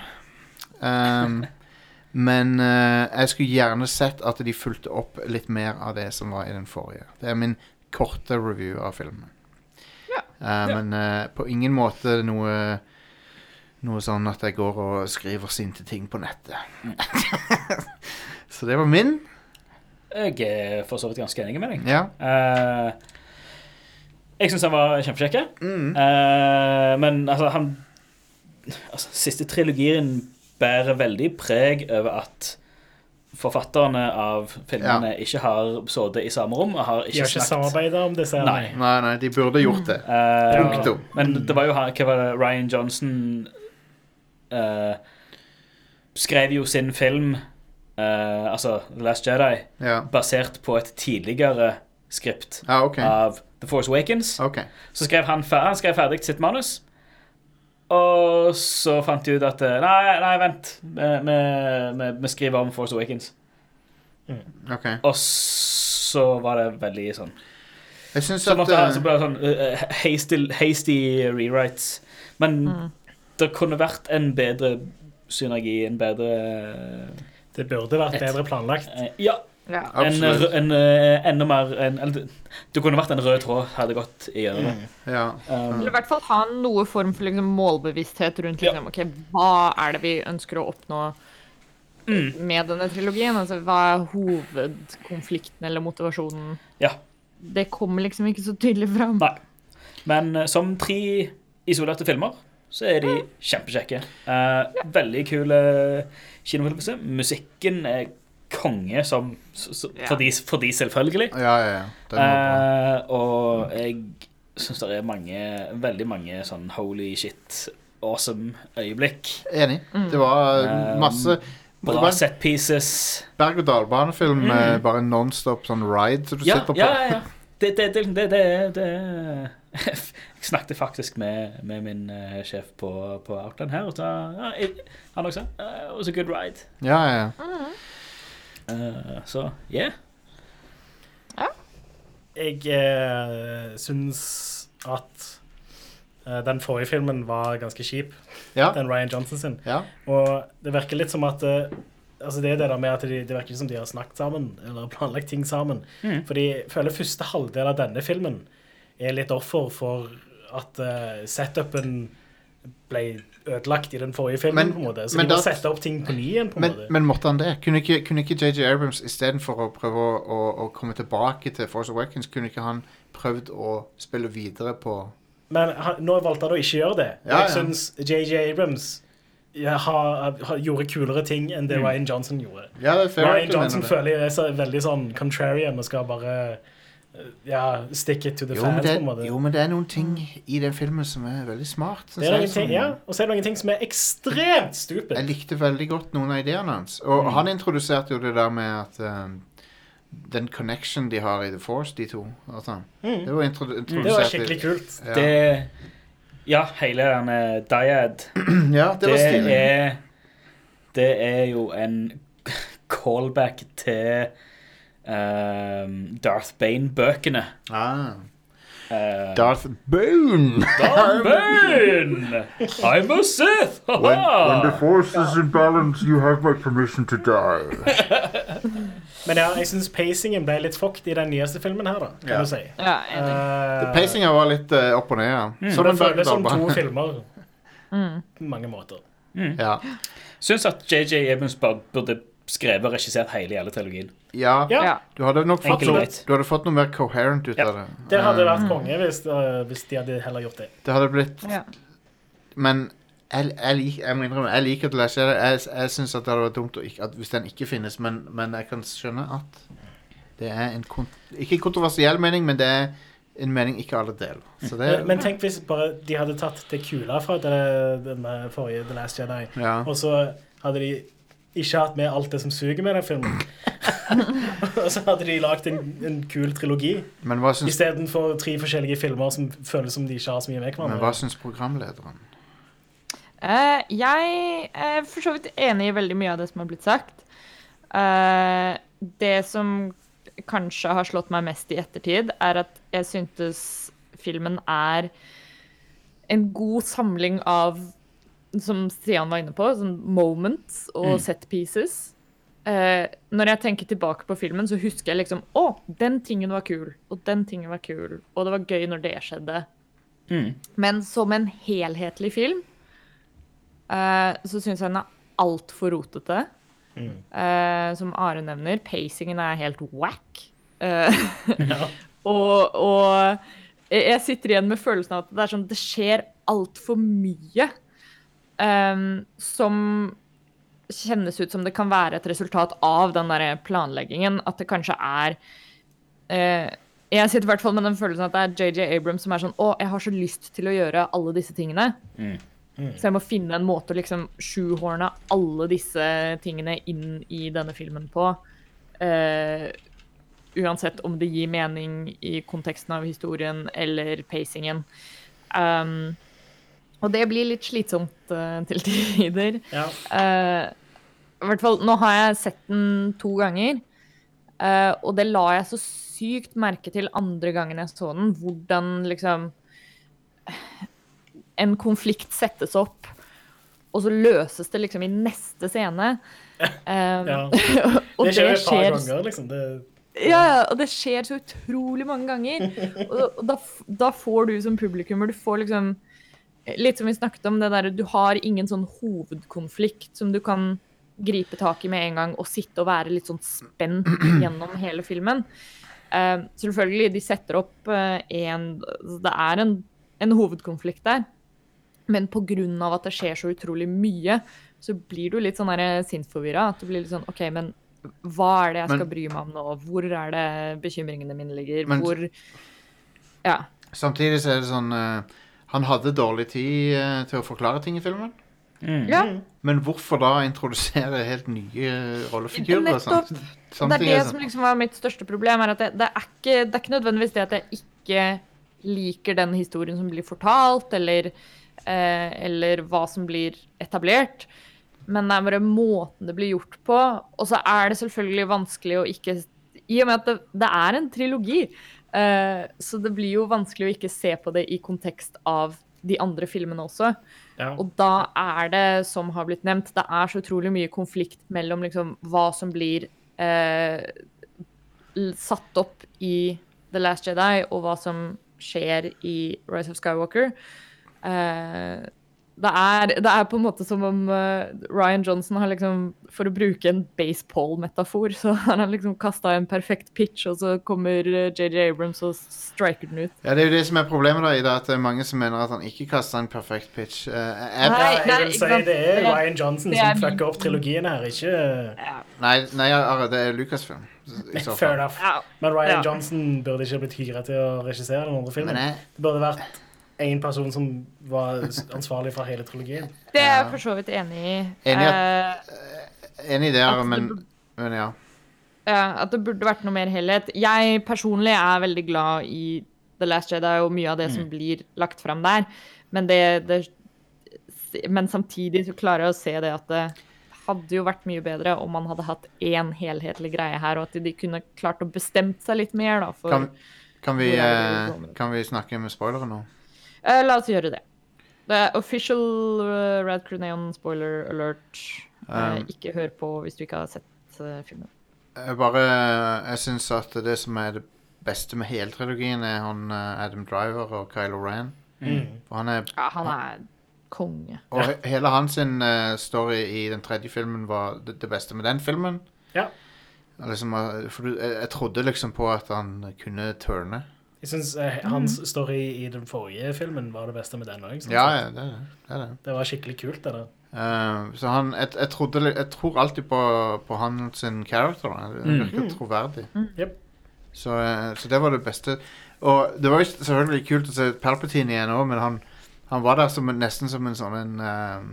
Um, <laughs> men uh, jeg skulle gjerne sett at de fulgte opp litt mer av det som var i den forrige. Det er min korte review av filmen. Ja. Eh, Men eh, på ingen måte noe Noe sånn at jeg går og skriver sinte ting på nettet. <laughs> Så det var min. Jeg er for så vidt ganske enig med deg. Ja. Uh, jeg syns han var kjempekjekk. Mm. Uh, men altså, han altså, Siste trilogien bærer veldig preg over at forfatterne av filmene ikke har sittet i samme rom og har De har ikke snakket. samarbeida om disse. Nei. Nei, nei, de burde gjort det. Eh, Punktum. Men det var jo her, hva var det, Ryan Johnson uh, skrev jo sin film, uh, altså The Last Jedi, Ja, basert på et tidligere skript ah, okay. av The Force Awakens. Okay. Så skrev han, han skrev ferdig sitt manus. Og så fant de ut at eh, Nei, nei vent. Vi, skriver om Force Awakens. ok Og så var det veldig sånn Jeg syns Så, at måtte, eh, så ble det sånn uh, hasty, hasty rewrites. Men det kunne vært en bedre synergi, en bedre Det burde vært Et- bedre planlagt. Ja, Ja. en, en, eh, enda mer en, det- kunne vært en rød tråd, hadde gått igjennom det. Ja. Um, Eller i hvert fall ha noe form for liksom, målbevissthet rundt Ja. okay, hva er det vi ønsker å oppnå med denne trilogien. Altså, hva er hovedkonflikten eller motivasjonen? Ja. Det kommer liksom ikke så tydelig fram. Nei. Men eh, som tre isolerte filmer, så er de kjempekjekke. Eh, veldig kule kinofilmer. Musikken er konge som, for, de, for de, selvfølgelig. Ja, ja, ja. Eh, og jeg syns det er mange, veldig mange sånn holy shit, awesome øyeblikk. Enig. Det var Um, masse Bra var set pieces. berg-og-dal-banefilm med bare nonstop sånn ride som du Mm. Ja, sitter på. ja, ja. ja. Det, det, det, det, det, det <laughs> Jeg snakket faktisk med, med min eh, sjef på, på Outland her, og så, ja, han også sa uh, it was a good ride. Ja, ja, ja. Eh, så yeah. Jeg uh, syns at uh, den forrige filmen var ganske kjip. ja. Den Ryan Johnson sin. ja. Og det virker litt som at uh, Altså det er det der med at de, det virker ikke som de har snakket sammen eller planlagt ting sammen. Mm. Fordi jeg føler første halvdel av denne filmen er litt offer for at uh, setupen ble ødelagt i den forrige filmen. Men- på en måte. Så de må da- sette opp ting på ny igjen. på en Men, måte. men måtte han det? Kunne ikke, kunne ikke JJ Abrams istedenfor å prøve å, å, å komme tilbake til Force Awakens, kunne ikke han prøvd å spille videre på Men han, nå valgte han å ikke gjøre det. Ja, ja. Jeg syns JJ Abrams ja, ha, ha, gjorde kulere ting enn det Ryan Johnson gjorde. Ja. Ryan Johnson føler jeg er så, veldig sånn contrarian og skal bare ja, stick it to the Jo fans. det, på en måte. jo, men det er noen ting i den filmen som er veldig smart. Det er noen ting, som- ja, og så er det noen ting som er ekstremt stupid. Jeg likte veldig godt noen av ideene hans. Og Mm. han introduserte jo det der med at um, Den connection de har i The Force, de to. Altså, Mm. Det var mm. Det var skikkelig kult. Ja. Det Ja, hele den eh, Dyad <clears throat> ja, det var stilig. Det er jo en <laughs> callback til Darth Bane-bøkene. Ah. Eh, Darth Bane! Darth Bane! I'm a Sith! When the force is in balance, you have my permission to die. <laughs> Men ja, jeg syns pacingen ble litt fucked i den nyeste filmen her, da, kan Ja. du si. Ja. Uh, Pacinga var litt uh, opp og ned, ja. Som det føles som to <laughs> filmer Mm. på mange måter. Ja. Syns at JJ Abrams bare burde skrevet og regissert hele jævla trilogien. ja. Ja. Du hadde nok fått greit. du hadde fått noe mer coherent ut Ja, av det. Det hadde Eh, vært konge hvis, uh, hvis de hadde heller gjort det. Det hadde blitt Ja. Men jeg, jeg, lik, jeg må innrømme, jeg liker at lese det. Jeg, jeg syns det hadde vært dumt å ikke, at, hvis den ikke finnes, men, men jeg kan skjønne at det er en kont Ikke en kontroversiell mening, men det er en mening ikke alle deler. Så det Men, men tenk hvis bare de hadde tatt det kule fra det, den forrige The Last Jedi, ja. og så hadde de ikke hatt med alt det som suger med den filmen. <laughs> og så hadde de lagd en, en kul trilogi syns, istedenfor tre forskjellige filmer som føles som de ikke har så mye med men hva hverandre. syns programlederen? Uh, jeg er for så vidt enig i veldig mye av det som har blitt sagt. Uh, det som kanskje har slått meg mest i ettertid, er at jeg syntes filmen er en god samling av, som Stian var inne på, sånn moments og set pieces. Eh, når jeg tenker tilbake på filmen, så husker jeg liksom Å, den tingen var kul, og den tingen var kul, og det var gøy når det skjedde. Mm. Men som en helhetlig film eh, så syns jeg den er altfor rotete. Eh, som Are nevner, pacingen er helt whack. Eh, <laughs> og, og jeg sitter igjen med følelsen av at det er sånn Det skjer altfor mye eh, som kjennes ut som det kan være et resultat av den der planleggingen. At det kanskje er uh, Jeg sitter i hvert fall med den følelsen at det er JJ Abrams som er sånn Å, jeg har så lyst til å gjøre alle disse tingene. Så jeg må finne en måte å liksom shoehorne alle disse tingene inn i denne filmen på. Uh, uansett om det gir mening i konteksten av historien eller pacingen. Um, og det blir litt slitsomt uh, til <laughs> tider. Ja. Uh, I hvert fall, nå har jeg sett den to ganger, uh, og det la jeg så sykt merke til andre gangen jeg så den, hvordan liksom <sighs> en konflikt settes opp, og så løses det liksom i neste scene. Um, Ja. <laughs> Det skjer et par ganger, liksom. Det, ja, og det skjer så utrolig mange ganger. <laughs> Og da, da får du som publikummer Du får liksom Litt som vi snakket om, det der du har ingen sånn hovedkonflikt som du kan gripe tak i med en gang og sitte og være litt sånn spent <clears throat> gjennom hele filmen. Uh, selvfølgelig, de setter opp uh, en Det er en, en hovedkonflikt der. Men av at det skjer så utrolig mye, så blir du litt sånn sinnsforvirra. At du blir litt sånn OK, men hva er det jeg skal Men- bry meg om nå? Hvor er det bekymringene mine ligger? Men- Hvor Ja. Samtidig så er det sånn eh, Han hadde dårlig tid eh, til å forklare ting i filmen. Mm. ja. Men hvorfor da introdusere helt nye rollefigurer? og sånt? Nettopp. Det Samtidig er det som sånn- liksom var mitt største problem. er at det, det, er ikke, det er ikke nødvendigvis det at jeg ikke liker den historien som blir fortalt, eller, eh, eller hva som blir etablert. Men det er bare måten det blir gjort på. Og så er det selvfølgelig vanskelig å ikke I og med at det, det er en trilogi, eh, så det blir jo vanskelig å ikke se på det i kontekst av de andre filmene også. Ja. Og da er det, som har blitt nevnt, det er så utrolig mye konflikt mellom liksom hva som blir eh, satt opp i The Last Jedi, og hva som skjer i Rise of Skywalker. Eh, det, er, det er på en måte som om uh, Ryan Johnson har liksom For å bruke en baseball-metafor, så har han liksom kasta en perfekt pitch, og så kommer eh, JJ Abrams og striker den ut. Ja, Det er jo det som er problemet, da, Ida. At det er mange som mener at han ikke kasta en perfekt pitch. Uh, Nei, Ja, jeg vil si det er Ryan Johnson er som fucker opp trilogien her, ikke nei, nei, Are, det er Lucasfilm. Fair enough. Ja. Men Ryan Ja. Johnson burde ikke blitt hyret til å regissere den andre filmen. Men jeg, Det burde vært én person som var ansvarlig for hele trilogien. Det er jeg for så vidt enig i. Enig i Eh, enig der, At men, burde- men ja. Ja, at det burde vært noe mer helhet. Jeg personlig er veldig glad i The Last Jedi og mye av det Mm. som blir lagt fram der. Men, det, det, men samtidig så klarer jeg å se det at det hadde jo vært mye bedre om man hadde hatt én helhetlig greie her, og at de kunne klart å bestemt seg litt mer, da. For, Kan, kan, vi, eh, kan vi snakke med spoilere nå? Eh, la oss gjøre det. Det er official uh, Rad Cruneon spoiler alert. Eh, Um. ikke hør på hvis du ikke har sett uh, filmen. Jeg bare Jeg syns at det som er det beste med hele trilogien, er han Adam Driver og Kylo Ren. Mm. For han er Ja, han er konge. Og he- hele hans sin, story i den tredje filmen var det, det beste med den filmen. Ja. Liksom, for du, jeg, jeg trodde liksom på at han kunne turne. Jeg syns hans story i den forrige filmen var det beste med den òg. Ja, ja, det det. det, det. Var skikkelig kult, det der. Uh, så han jeg, jeg, trodde, jeg tror alltid på, på han sin character. Han Mm. virker troverdig. Yep. Så, eh, så det var det beste. Og det var jo selvfølgelig kult å se Palpatine igjen òg, men han, han var der som en, nesten som en sånn en uh,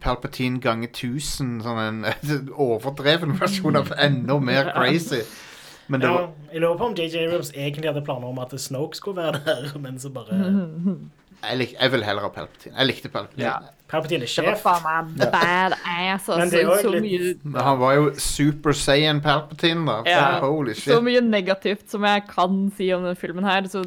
Palpatine ganger 1000. Sånn en <laughs> overdreven versjon av <laughs> enda mer crazy. Men det Ja, var jeg lurer på om JJ Abrams egentlig hadde planer om at Snoke skulle være <laughs> der, men så bare <laughs> jeg, lik, jeg vil heller ha Palpatine. Jeg likte Palpatine. Ja. Palpatine er sjef. faen meg badass. Jo så litt- mye Men han var jo Super Saiyan Palpatine, da. Ja. Holy Så mye negativt som jeg kan si om denne filmen her, så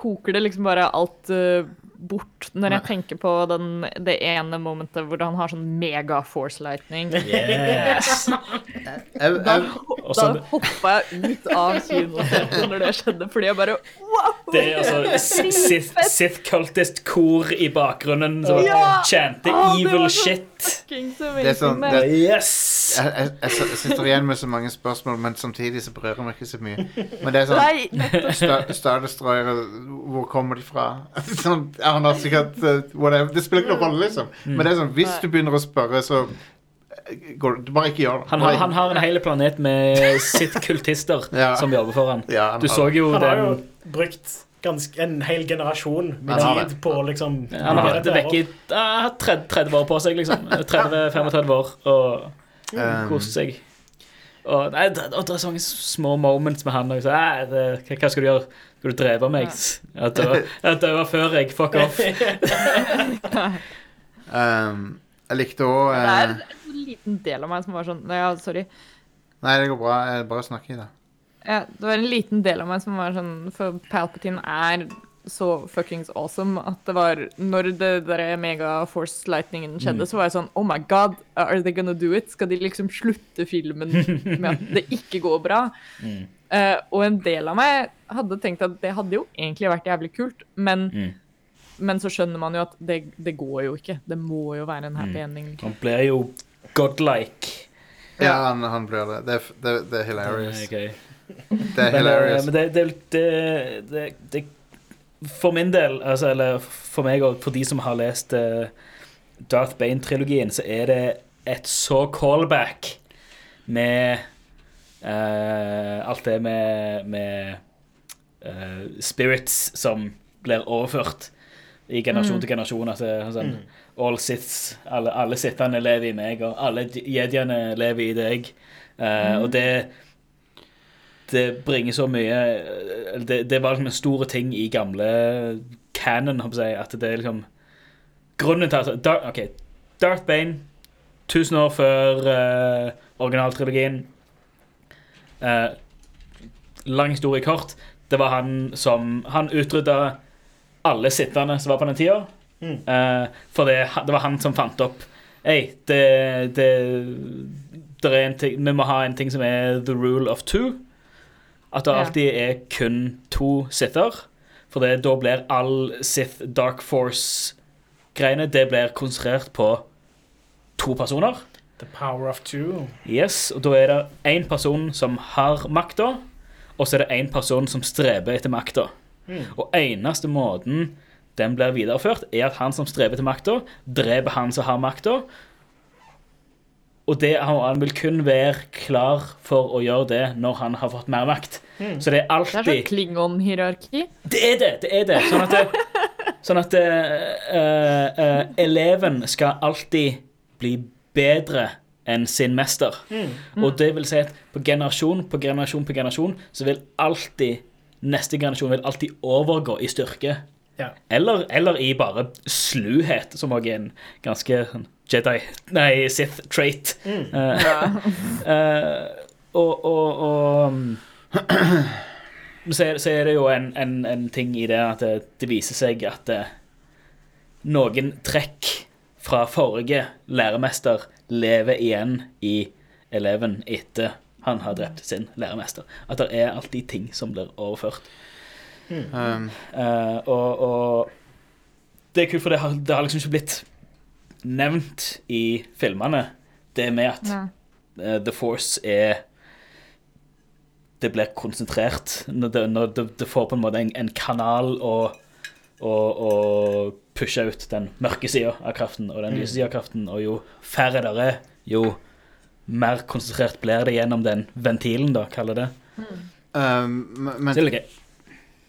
koker det liksom bare alt eh, bort når jeg tenker på den, det ene momentet hvor han har sånn mega force lightning. Yes. <laughs> Da, da hoppa jeg ut av kinoen når det skjedde, fordi jeg bare wow! Det er altså Sith, Sith Cultist kor i bakgrunnen som Ja! chanter evil så shit. Det er sånn- det- Yes! jeg, jeg, jeg sitter igjen med så mange spørsmål, men samtidig så berører meg ikke så mye. Men det er sånn. Star, Star Destroyer, hvor kommer de fra? <laughs> Sånn, han har sikkert uh, whatever. Det spiller ikke noen rolle, liksom. Men det er sånn, hvis du begynner å spørre, så eh, går det Bare ikke gjør det. Han har, han har en hel planet med sitt kultister Ja. som jobber for han. Ja, han Du har så jo Han har jo den brukt ganske, en hel generasjon med tid har på liksom Han har vært vekk i ah, 30, 30 år på seg, liksom. <laughs> 30-35 år og Um, kost seg. Og, nei, det, og det er sånne små moments med han. Så, hva, skal du gjøre? Skal du drepe meg? Jeg <laughs> det var før jeg. Fuck off. <laughs> um, jeg likte òg Det er en liten del av meg som var sånn Ja, sorry. Nei, det går bra. Jeg bare snakker i det. Ja, det var en liten del av meg som var sånn For Palpatine er så fuckings awesome at det var Når det der mega force lightningen skjedde, så var jeg sånn Oh my god, are they gonna do it? Skal de liksom slutte filmen med at det <laughs> ikke går bra? Mm. Uh, og en del av meg hadde tenkt at det hadde jo egentlig vært jævlig kult, men, Mm. men så skjønner man jo at det, det går jo ikke. Det må jo være en happy Mm. ending. Han blir jo godlike. Ja, han, han blir det. Det er, det, det er hilarious. Det er Men, er hilarious. men det, det, det, det, det for min del, altså, eller for meg og for de som har lest uh, Darth Bane-trilogien, så er det et så callback med uh, alt det med, med uh, spirits som blir overført i generasjon til generasjon. At det, er sånn, all sits, alle, alle sittende lever i meg, og alle jediene lever i deg. Eh, Og det det bringer så mye Det, det var liksom en stor ting i gamle canon, jeg, at det er liksom Grunnen til at Darth, OK, Darth Bane, 1000 år før uh, originaltrilogien. uh, lang historie kort. Det var han som Han utrydda alle sittende som var på den tida. Eh, for det, det var han som fant opp Hei, det, det, det er en ting, Vi må ha en ting som er the rule of two. At det alltid er kun to sitter. For det, da blir all Sith Dark Force-greiene Det blir konsentrert på to personer. The power of two. Yes, og Da er det én person som har makta, og så er det én person som streber etter makta. Og eneste måten den blir videreført, er at han som streber etter makta, dreper han som har makta. Og det, han vil kun være klar for å gjøre det når han har fått mer makt. Så det er alltid Det er sånn Klingon-hierarki. det er det! det er det Sånn at, det, <laughs> sånn at eh, uh, eh, eleven skal alltid bli bedre enn sin mester. Og det vil si at på generasjon på generasjon på generasjon så vil alltid neste generasjon vil alltid overgå i styrke. Ja. Eller, eller i bare sluhet, som også er en ganske sånn Jedi Nei, Sith-trait. Eh, uh, <laughs> og og, og um, så, er, så er det jo en, en, en ting i det at det, det viser seg at eh, noen trekk fra forrige læremester lever igjen i eleven etter han har drept sin læremester. At det er alltid ting som blir overført. Um, Eh, og, og det er kult, for det har, det har liksom ikke blitt nevnt i filmene. Det med at Ja. eh, The Force er Det blir konsentrert. Når det, når det, det får på en måte en, en kanal å, å, å pushe ut den mørke sida av kraften og den lyse sida av kraften. Og jo færre der er, jo mer konsentrert blir det gjennom den ventilen, da, kaller det. um, men,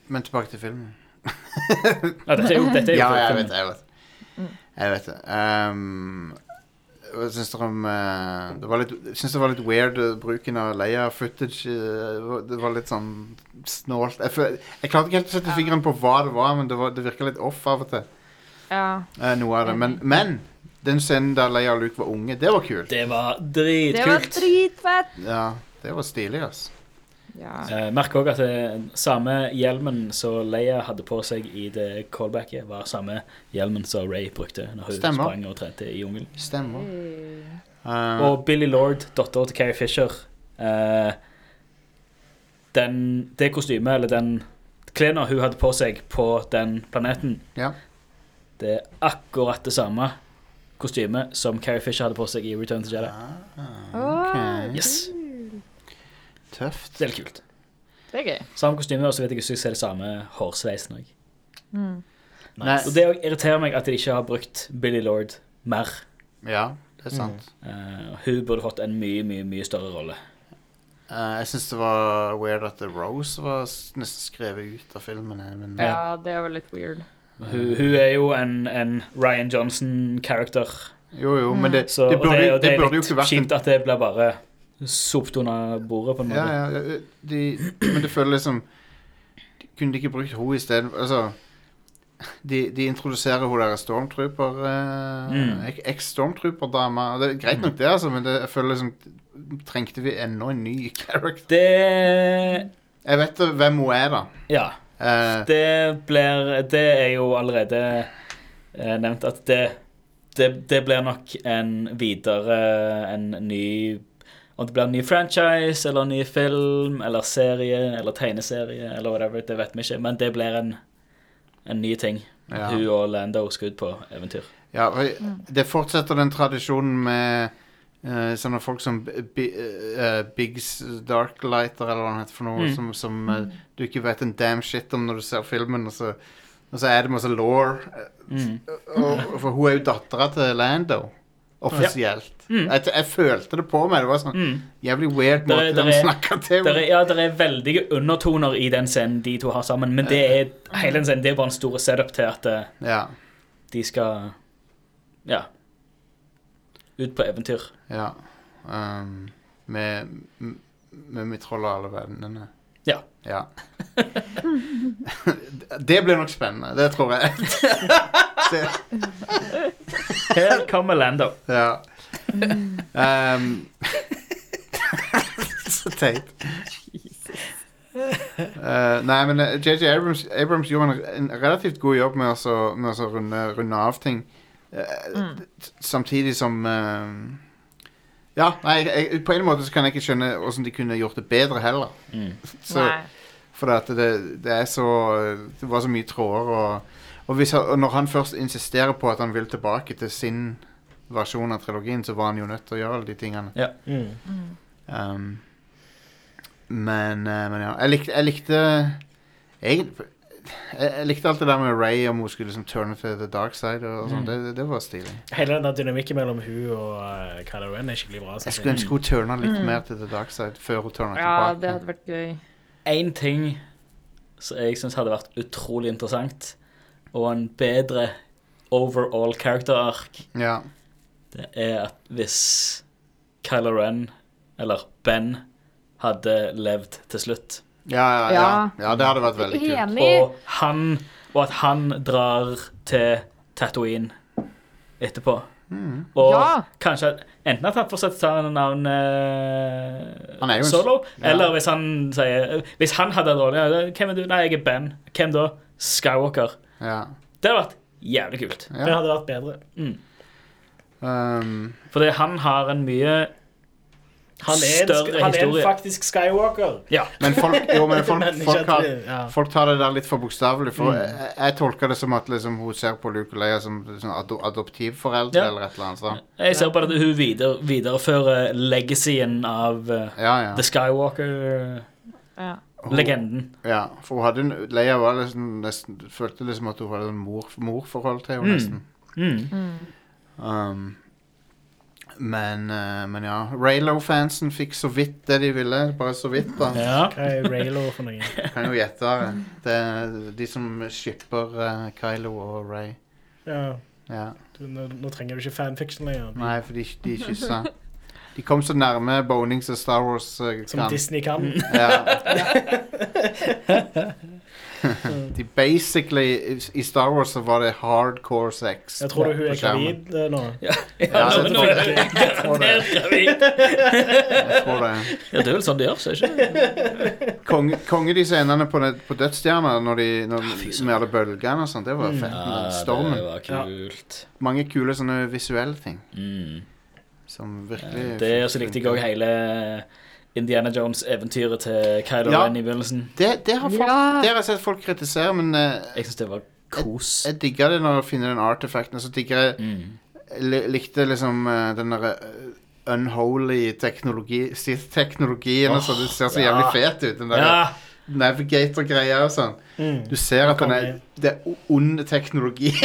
men tilbake til filmen. Ja, dette er jo, dette er jo Ja, jeg vet, jeg vet. Jeg vet det. Um, hva syns dere om eh, det var litt, Jeg syns det var litt weird eh, bruken av Leia-footage. eh, det var- litt sånn snålt. Jeg, jeg klarte ikke helt å sette fingeren på hva det var, men det, var, det virka litt off av og til. Ja. Uh, noe av det. Men, men den scenen der Leia og Luke var unge, det var kult. Det var Det var dritfett! Ja, det var stilig, ass. Ja. Eh, merk òg at det, samme hjelmen som Leia hadde på seg i det callbacket, var samme hjelmen som Ray brukte når hun Stemmer. sprang og trente i jungelen. Stemmer. Mm. Eh, Og Billy Lord, dattera til Carrie Fisher eh, den, Det kostymet, eller den klærne hun hadde på seg på den planeten, ja. det er akkurat det samme kostymet som Carrie Fisher hadde på seg i Return to Jedi. ok. Yes, Tøft. Det er litt kult. Det er gøy. Samme kostyme, og så vet jeg ikke jeg ser det samme hårsveisen òg. Nei, Og det irriterer meg at de ikke har brukt Billy Lord mer. ja, det er sant. Eh, hun burde fått en mye, mye mye større rolle. Uh, jeg syns det var weird at Rose var nesten skrevet ut av filmen. eh, Men, Ja, det var litt weird. Hun, hun er jo en, en Ryan Johnson-character. Jo, jo, men det, Så det burde, det, jo- ikke det det er burde jo litt ikke vært en kjipt at det blir bare sopt under bordet, på en måte. Ja, ja, de, men det føler liksom de, Kunne de ikke brukt henne isteden? Altså de, de introduserer hun der stormtrooper uh, Mm. Eks-stormtrooper-dama. Det er greit nok, det, altså, men det, jeg føler liksom Trengte vi enda en ny character? Det Jeg vet hvem hun er, da. Ja. Eh, Det blir Det er jo allerede eh, nevnt at det, det Det blir nok en videre En ny Om det blir en ny franchise eller en ny film eller serie eller tegneserie eller whatever, det vet vi ikke, men det blir en, en ny ting. Ja. Hun og Lando skal ut på eventyr. ja, for Det fortsetter den tradisjonen med uh, sånne folk som B uh, Biggs Darklighter, eller hva han heter for noe, Mm. som, som eh, du ikke vet en damn shit om når du ser filmen, og så, og så er det masse law. Mm. For hun er jo dattera til Lando, offisielt. Mm. Jeg, jeg følte det på meg. Det var sånn Mm. jævlig weird måte der de snakka til Der er, ja, det er veldige undertoner i den scenen de to har sammen, men det er hele den scenen, det er bare en stor setup til at eh, Ja, de skal Ja. Ut på eventyr. ja. Um, med, med mitt rolle og alle vennene. Ja. Ja. <laughs> det blir nok spennende. Det tror jeg. <laughs> Her kommer Lando. ja. Um, <laughs> så teit. Uh, nei, men eh, JJ Abrams, Abrams gjorde en, en relativt god jobb med å så- med å så runde, runde av ting. Uh, mm. Samtidig som eh, Ja, nei, jeg, på en måte så kan jeg ikke skjønne hvordan de kunne gjort det bedre heller. Mm. Så, Nei. for at det, det er så Det var så mye tråder og, og, hvis, og når han først insisterer på at han vil tilbake til sin versjon av trilogien, så var han jo nødt til å gjøre alle de tingene. Mm. Um, men, eh, men ja. Jeg likte, jeg likte jeg, jeg likte alt det der med Ray om hun skulle liksom turne til the dark side. Og sånn. Mm. det, det, var stilig. Hele den dynamikken mellom hun og uh, Kylo Ren er skikkelig bra. Jeg skulle ønske hun turna litt Mm. mer til the dark side før hun turna Ja, tilbake. det hadde vært gøy. Én ting som jeg syns hadde vært utrolig interessant, og en bedre overall character-ark, Ja. det er at hvis Kylo Ren, eller Ben, hadde levd til slutt Ja, ja, ja. Ja. ja, det hadde vært veldig kult. Enig. Og, han, og at han drar til Tatooine etterpå. Mm. Og Ja. kanskje enten at han fortsetter å ta navn eh, Han er jo en- solo, ja. eller hvis han sier Hvis han hadde en rolle ja, Hvem er du? Nei, jeg er Ben. Hvem da? Skywalker. Ja. Det hadde vært jævlig kult. Det hadde vært bedre. Um, Fordi han har en mye Han er, en, Større han er en historie. faktisk Skywalker. Ja. men folk, jo, men <laughs> folk, Men ikke folk, at har, det- ja. folk tar det der litt for bokstavelig. For Mm. jeg, jeg tolker det som at liksom, hun ser på Luke og Leia som liksom, ado adoptivforeldre Ja. eller et eller annet. sånt. Jeg ser på at hun videre, viderefører legacyen av eh, Ja, ja. The Skywalker-legenden. Ja. Hun- Ja, for hun hadde en, Leia var liksom nesten Følte liksom at hun hadde en mor, morforhold til henne, Mm. nesten. Mm. Um, men, eh, men ja. Raylo-fansen fikk så vidt det de ville. Bare så vidt, da. Ja. Hva er Raylo for noe? <laughs> Kan jo gjette det. Det er de som shipper eh, Kylo og Ray. Ja, Ja. du, nå, nå trenger du ikke fanfiction lenger. Nei, for de, de kyssa. De kom så nærme boning som Star Wars eh, Som kan. Disney kan. Ja. <laughs> <laughs> <laughs> de basically i, I Star Wars så var det hardcore sex. Jeg tror du hun er gravid eh, nå. Ja, ja, ja nå- er det. Garantert gravid. Jeg tror det. Ja, det er vel sånn det gjør, seg, er det ikke Konge, konge de scenene på, det- på Dødsstjerna når de, når, Ja, med alle bølgene og sånn, Det var Mm. fett. Ja, stormen. det var kult. Mange kule sånne visuelle ting Mm. som virkelig Det, og så likte jeg òg hele Indiana Jones-eventyret til Kylo Ja. Ren i begynnelsen. Det, det, har folk, Ja. det har jeg sett folk kritisere, men uh, Jeg syns det var kos. jeg digger det når jeg finner den artefakten, Og så digger jeg Mm. li- likte liksom uh, den derre uh, unholy teknologi, <laughs> Sith-teknologien. oh, så Det ser så ja. jævlig fet ut. Den der Ja. Navigator-greia og sånn. Mm. Du ser at den er, det er ond teknologi. <laughs>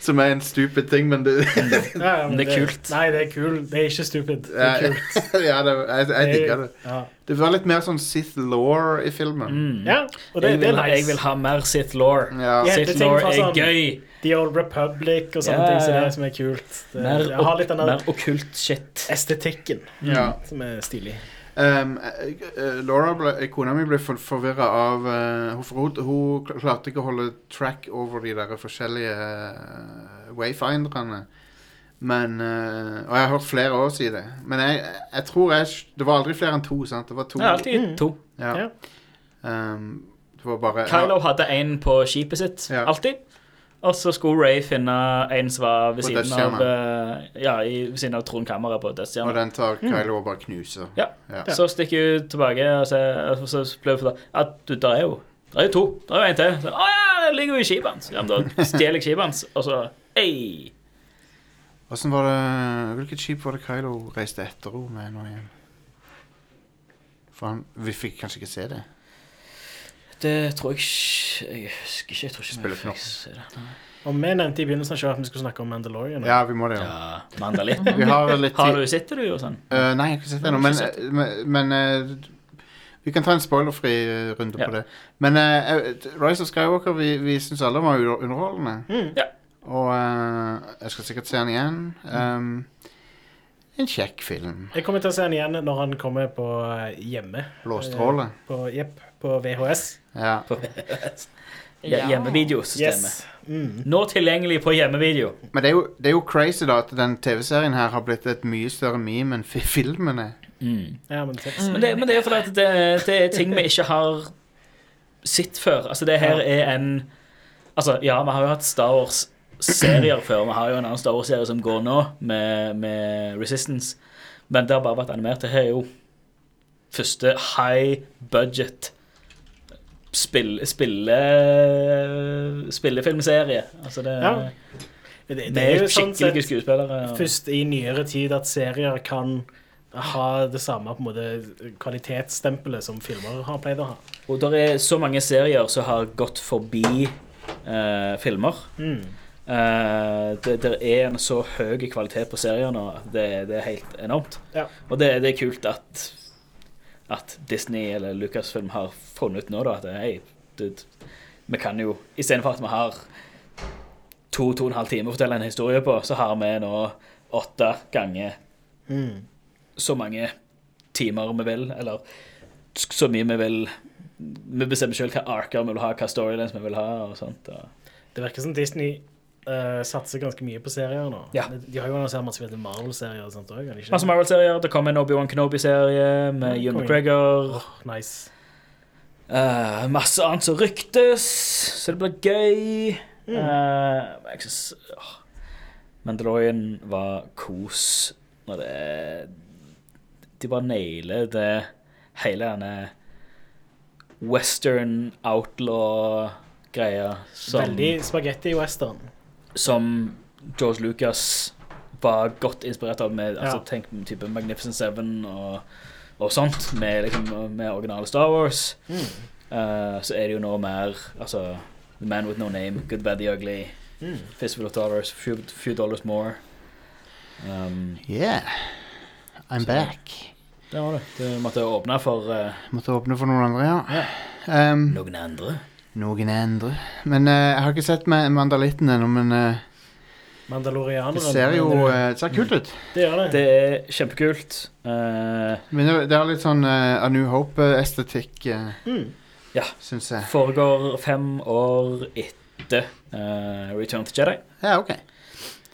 Som er en stupid ting, men det Ja, ja, men Det er kult. Nei, det er kult. Det er ikke stupid. Det er kult. <laughs> ja, det, jeg, jeg digger det. Ja, Det var litt mer sånn Sith law i filmen. Mm. ja og det, jeg, det vil, er nice. jeg vil ha mer Sith Law. Ja. Sith det Law er sånn- gøy. The Old Republic og sånne Ja, ting som ja. det som er kult. Det, Mer, jeg har litt den der mer okkult shit. estetikken Ja. som er stilig. Um, eh, eh, Laura, ble, kona mi, ble for, forvirra av uh, hun, hun, klarte ikke å holde track over de der forskjellige uh, wayfinderne. Men uh, Og jeg har hørt flere år si det. Men jeg, jeg tror jeg Det var aldri flere enn to, sant? Det var to. Det er alltid Mm. to. Ja. Ja. Um, det var bare Kylo hadde en på skipet sitt, Ja. alltid. Og så skulle Ray finne en som var ved siden av eh, Ja, i, ved siden av Trond Kammeret på Og den tar Kylo og bare knuser. Ja. Ja. Så stikker hun tilbake, og så, og så blir hun fortalt at du, der er jo der er jo to. Der er jo en til. Så, Å ja, den ligger jo i skipet hans. Ja, men da stjeler jeg skipet hans, og så Ei! Åssen var det Hvilket skip var det Kylo reiste etter henne med nå igjen? For han, vi fikk kanskje ikke se det. Det tror jeg ikke Jeg husker ikke. Jeg tror ikke Spiller vi ikke fikk se det. Og vi nevnte i begynnelsen av showet at vi skulle snakke om Mandalorian. Ja, vi må det. Ja, Mandalitten. Vi har litt Har tid du sett det, du, og sånn? Eh, Nei, jeg har ikke sett det ennå, men, ikke men, men eh, vi kan ta en spoilerfri eh, runde Ja. på det. Men eh, eh, Rise of Skywalker, vi, vi syns alle var under- underholdende. Mm. Ja. Og eh, jeg skal sikkert se den igjen. Um, en kjekk film. Jeg kommer til å se den igjen når han kommer på eh, hjemme. Blåstråle. På, jepp, på VHS. Ja. Ja. Hjemmevideosystemet. Yes. Mm. Nå tilgjengelig på hjemmevideo. Men det er, jo, det er jo crazy da at den TV-serien her har blitt et mye større meme enn fi- filmene. Ja, men mm. Men, det, men det er fordi at det, det er ting vi ikke har sett før. Altså, det her er en Altså, ja, vi har jo hatt Star Wars-serier før. Vi har jo en annen Star Wars-serie som går nå, med, med Resistance. Men det har bare vært animert. Det her er jo første high budget spill, spille, spillefilmserie. Altså, det Ja. Det, det er jo sånn sett skuespillere. og- først i nyere tid at serier kan ha det samme på en måte kvalitetsstempelet som filmer har pleid å ha. Og det er så mange serier som har gått forbi eh, filmer. Mm. Uh, det, det er en så høy kvalitet på serier nå det, det er helt enormt. Ja. Og det, det er kult at At Disney eller Lucasfilm har funnet ut nå da at hei, dude, vi kan jo Istedenfor at vi har to to og en halv time å fortelle en historie på, så har vi nå åtte ganger Mm. så mange timer vi vil, eller så mye vi vil. Vi bestemmer selv hva arker vi vil ha, hva storylines vi vil ha. og sånt. Og Det virker som Disney eh, satser ganske mye på serier nå. Ja. De har jo annonsert masse Marvel-serier og sånt òg. Masse Marvel-serier. Det kom en Obi-Wan Kenobi-serie med Ja, Ewan konge. McGregor. Nice. Uh, masse annet som ryktes, så det blir gøy. Mm. Uh, jeg synes, åh. Mandalorian var kos når det De bare nailer det hele denne western outlaw-greia Veldig spagetti-western. Som George Lucas var godt inspirert av med altså, Ja. Tenk type Magnificent Seven og, og sånt, med, liksom, med originale Star Wars. Mm. Uh, så er det jo nå mer altså, The Man With No Name, Good, Bad, The Ugly, Mm. Fistful of Dollars, Few, few Dollars More. Um, Yeah. I'm Så- back. det var det. Du måtte åpne for uh, Måtte åpne for noen andre, ja. Um, noen andre. Noen andre. Men eh, jeg har ikke sett Ma- Mandalitten ennå, men eh, Mandalorianeren. det ser jo men eh, det ser kult ut. Det gjør det. Det er kjempekult. Eh, Men det, det har litt sånn eh, A New Hope-estetikk, uh, Mm. Ja. syns jeg. foregår fem år etter eh, Return to Jedi. Ja, OK.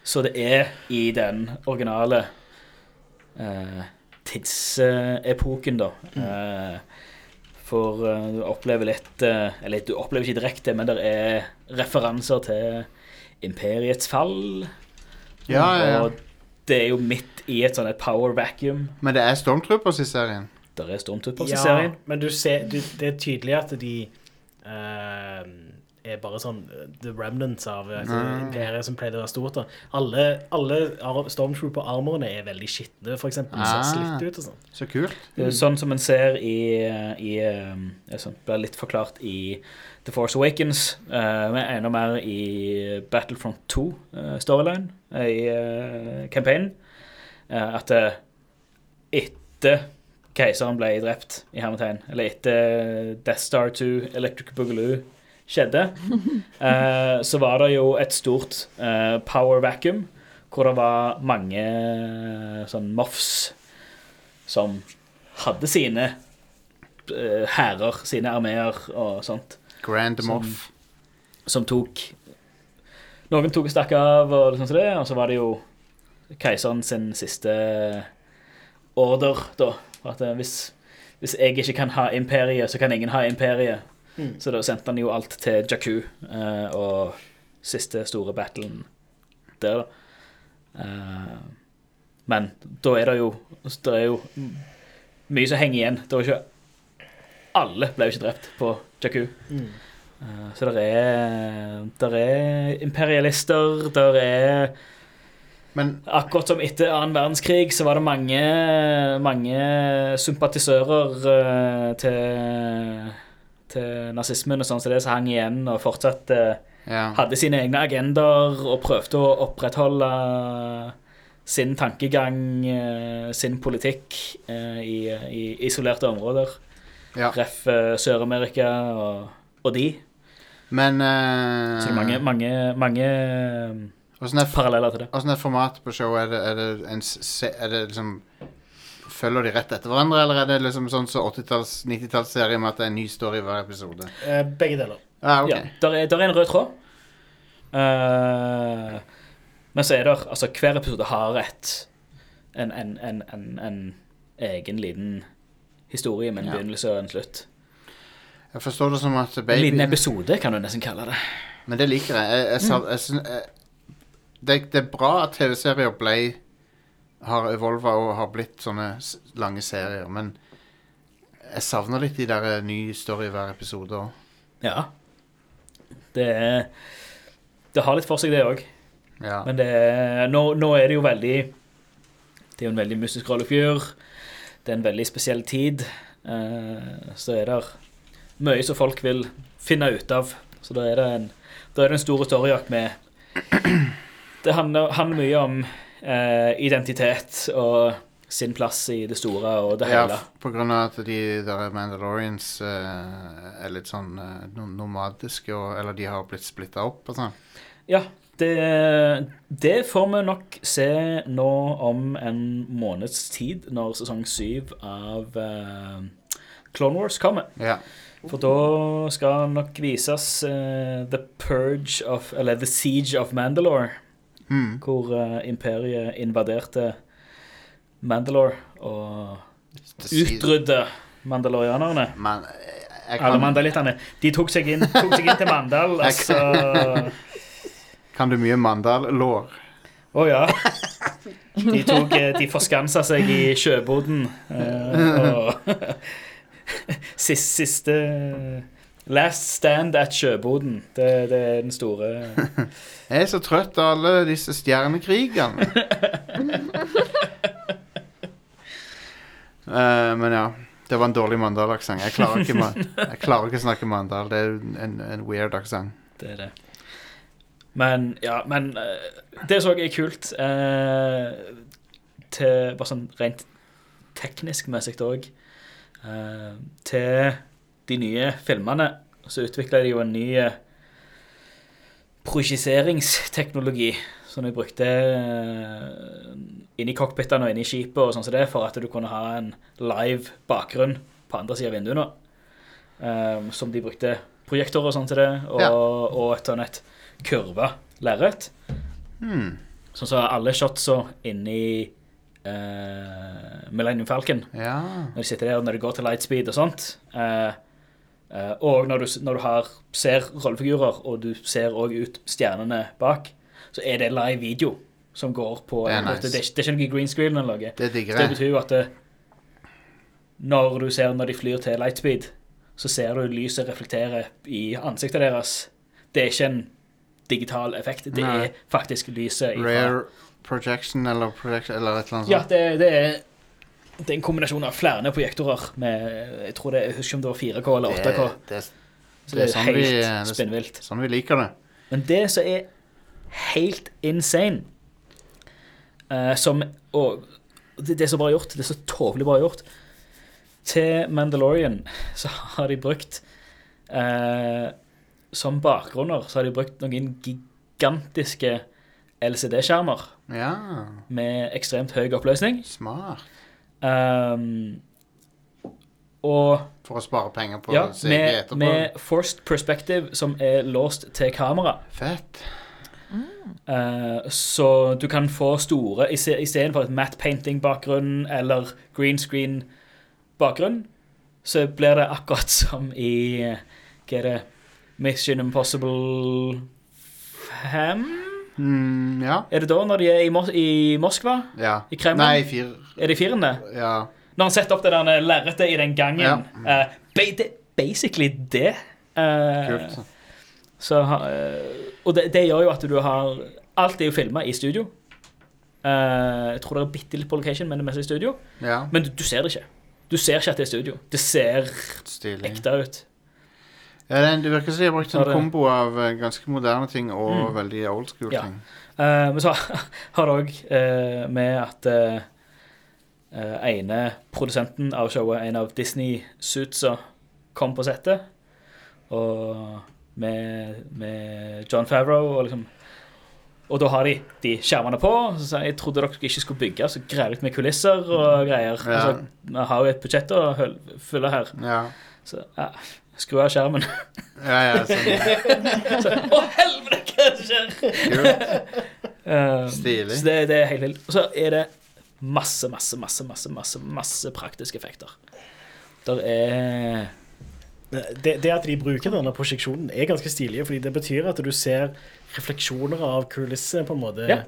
Så det er i den originale eh, tidsepoken, da. Eh, for uh, du opplever litt uh, Eller du opplever ikke direkte, men det er referanser til imperiets fall. Ja, ja, ja. Og det er jo midt i et sånn et power vacuum. Men det er Stormtroopers i serien. Det er Stormtroopers i serien. men du ser, du, det er tydelig at de eh, er bare sånn eh, the remnants av altså, Mm. imperiet som pleide å være stort. Da. Alle, alle Stormtrooper-armorene er veldig skitne, for eksempel. Ser Ah. slitt ut og sånn. Så kult. Det er sånn som en ser i, i um, sånn, blir litt forklart i The Force Awakens, eh, men enda mer i Battlefront 2 eh, storyline, eh, i uh, campaignen, uh, at eh, etter keiseren ble drept i hermetegn, eller etter Death Star 2, Electric Boogaloo skjedde, eh, så var det jo et stort eh, power vacuum, hvor det var mange eh, sånn moffs som hadde sine eh, hærer, sine armeer og sånt, Grand Moff. som tok Noen tok og stakk av, og, sånt som det, og så var det jo keiseren sin siste order, da. At eh, hvis, hvis jeg ikke kan ha imperiet, så kan ingen ha imperiet. Mm. Så da sendte han jo alt til Jakku uh, og siste store battlen der, da. Uh, men da er det jo Det er jo mye som henger igjen. Det var ikke Alle ble jo ikke drept på Jakku. Mm. Uh, Så det er, der er imperialister, der er Men Akkurat som etter annen verdenskrig så var det mange, mange sympatisører eh, til, til nazismen og sånn som det, så hang igjen og fortsatt eh, ja. hadde sine egne agendaer og prøvde å opprettholde sin tankegang, eh, sin politikk, eh, i, i isolerte områder. ja. Ref. Sør-Amerika og, og de. Men uh, Så det er mange, mange, mange er, paralleller til det. hvordan er formatet på showet? Er det, er det en Er det liksom Følger de rett etter hverandre, eller er det liksom sånn så 80-talls, 90-tallsserie med at det er en ny story hver episode? Eh, begge deler. Ah, ok. Ja, der er, der er en rød tråd. Uh, men så er det Altså, hver episode har et en, en, en, en, en egen liten historie med en Ja. begynnelse og en slutt. Jeg forstår det som at En liten episode, kan du nesten kalle det. Men det liker jeg. jeg, jeg, jeg, jeg det, det er bra at TV-serier ble har evolva og har blitt sånne lange serier, men jeg savner litt de der nye ny story hver episode òg. Ja. Det er Det har litt for seg, det òg. Ja. Men det er, nå, nå er det jo veldig Det er jo en veldig mystisk rollefjør. Det er en veldig spesiell tid. Eh, så er det mye som folk vil finne ut av. Så da er det en, da er det en stor historiejakt med <clears throat> Det handler, handler mye om eh, identitet og sin plass i det store og det hele. Ja, på grunn av at de der Mandalorians eh, er litt sånn eh, nomadiske, og, eller de har blitt splitta opp og sånn. Ja, det, det får vi nok se nå om en måneds tid, når sesong syv av eh, Clone Wars kommer. Ja. For da skal nok vises eh, The Purge of Eller The Siege of Mandalore, Mm. hvor uh, imperiet invaderte Mandalore og utrydde mandalorianerne. Man, jeg, jeg Alle kan, mandalittene. De tok seg inn, tok seg inn til Mandal, <laughs> altså kan du mye mandallår? Å Å ja. De tok eh, De forskansa seg i sjøboden. Uh, og <laughs> siste, siste Last stand at sjøboden. Det, det er den store <laughs> Jeg er så trøtt av alle disse stjernekrigene. <laughs> Eh, men ja. Det var en dårlig Mandal-aksent. Jeg, klarer ikke ma- jeg klarer ikke å snakke Mandal. Det er en, en weird aksent. Det er det. Men ja, men eh, det så jeg er kult. eh, til bare sånn rent teknisk messig òg. til de nye filmene så utvikla de jo en ny eh, projiseringsteknologi som de brukte eh, inni cockpitene og inni skipet og sånn som det, for at du kunne ha en live bakgrunn på andre sida av vinduet. Um, som de brukte projektorer og sånn til det, og, Ja. og et sånn et kurva lerret. Hmm. Sånn som alle shotsa inni uh, Millennium Falcon. Ja. Når de sitter der, når de går til lightspeed og sånt. Eh, og når du, når du har, ser rollefigurer, og du ser òg ut stjernene bak, så er det live video som går på Det er nice. Det, det er ikke noe green screen eller noe. Det det betyr jo at det, når du ser når de flyr til lightspeed, så ser du lyset reflektere i ansiktet deres. Det er ikke en digital effekt. Det Nei. er faktisk lyset ifra Rare projection eller, projection, eller et eller annet Ja, sånt. det, det, er, det er en kombinasjon av flere projektorer med Jeg tror det, jeg husker om det var 4K eller 8K. Det, det, Så det er sånn vi- helt er- spinnvilt. sånn vi liker det. Men det som er helt insane uh, Som Og det, det som bare gjort. Det er så tåpelig bra gjort. Til Mandalorian så har de brukt uh, Som bakgrunner så har de brukt noen gigantiske LCD-skjermer Ja, med ekstremt høy oppløsning. smart. Um, og For å spare penger på ja, CG med, etterpå. med forced perspective som er låst til kamera. Fett. Uh, så du kan få store Istedenfor et matte painting-bakgrunn eller green screen-bakgrunn, så blir det akkurat <laughs> som i eh, Hva er det Mission Impossible 5? Mm, ja. Er det da, når de er i, Mos i Moskva? ja. I Kreml? Nei, fir... Er det i firen, det? Ja. Når han setter opp det der lerretet i den gangen. Ja. Uh, ba det er basically det. Uh, Kult. så, eh, og det, det gjør jo at du har Alt er jo filma i studio. Jeg tror det er bitte litt på location, men det er mest i studio. Ja, Men du, du ser det ikke. Du ser ikke at det er studio. Det ser stilig. ekte ut. Ja, det, det virker som de har brukt en det- kombo av eh, ganske moderne ting og Mm. veldig old school Ja. ting. Eh, men så <laughs> har det òg med at eh, eh, ene produsenten av showet, en av Disney-suitsa, kom på settet. Og med, med John Favreau og liksom Og da har de de skjermene på. Så sa jeg, jeg trodde dere ikke skulle bygge, så greier dere med kulisser og greier. Ja. Altså, vi har jo et budsjett å høl- fylle her. Ja, Så ja, skru av skjermen. ja, ja sånn. <laughs> Så, Å, helvete, hva skjer? Kult. Eh, Stilig. Så det, det er helt vilt. Og så er det masse, masse, masse, masse, masse, masse praktiske effekter. Der er Det, det at de bruker denne prosjeksjonen, er ganske stilig, fordi det betyr at du ser refleksjoner av kulissene på en måte Ja.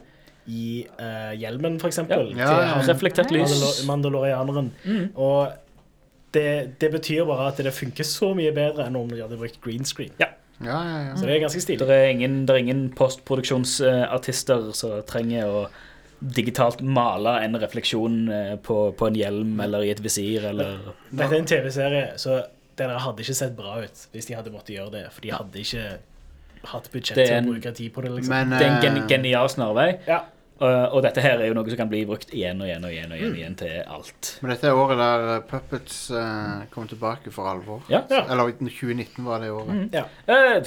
i uh, hjelmen, for Ja. Ja, ja. reflektert lys. Mandalorianeren. Mm. Og det, det betyr bare at det funker så mye bedre enn om du hadde brukt green screen. Ja, ja, ja. Så det er ganske stilig. Det er ingen, det er ingen postproduksjonsartister som trenger å digitalt male en refleksjon eh, på, på en hjelm eller i et visir eller Dette er en TV-serie, så det der hadde ikke sett bra ut hvis de hadde måttet gjøre det. For de hadde ikke hatt budsjett til å bruke tid på det. liksom. Men Det er en eh, genial snarvei. Ja. Og, og dette her er jo noe som kan bli brukt igjen og igjen og igjen, og igjen, mm. igjen til alt. Men dette er året der eh, Puppets uh, kom tilbake for alvor. Ja. Ja. Eller 2019 var det året. Ja. Eh,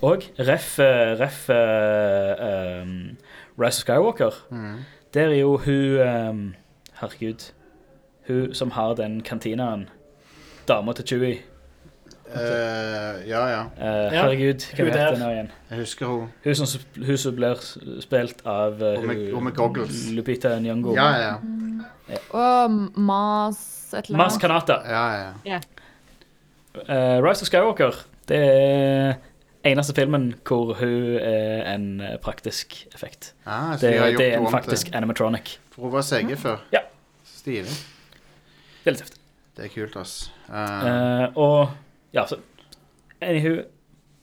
Og ref, eh, ref eh, um, Rise of Skywalker. Mm. Der er jo hun um, Herregud. Hun som har den kantinaen. Dama til Chewie. Eh, ja, ja. Uh, herregud, hva heter hun nå igjen? Jeg husker hun. Hun som, hun som blir spilt av uh, Og med- hun- med goggles. Lupita Nyong'o. Ja, ja. Og Mas et eller Mas annet. Kanata. ja, ja. Eh, Rise of Skywalker. Det er eneste filmen hvor hun er en praktisk effekt. Ah, Det, de har gjort det er en faktisk det. animatronic. For hun var CG før. Ja. Stilig. Det er litt tøft. Det er kult, ass. Og ja, så Anywho,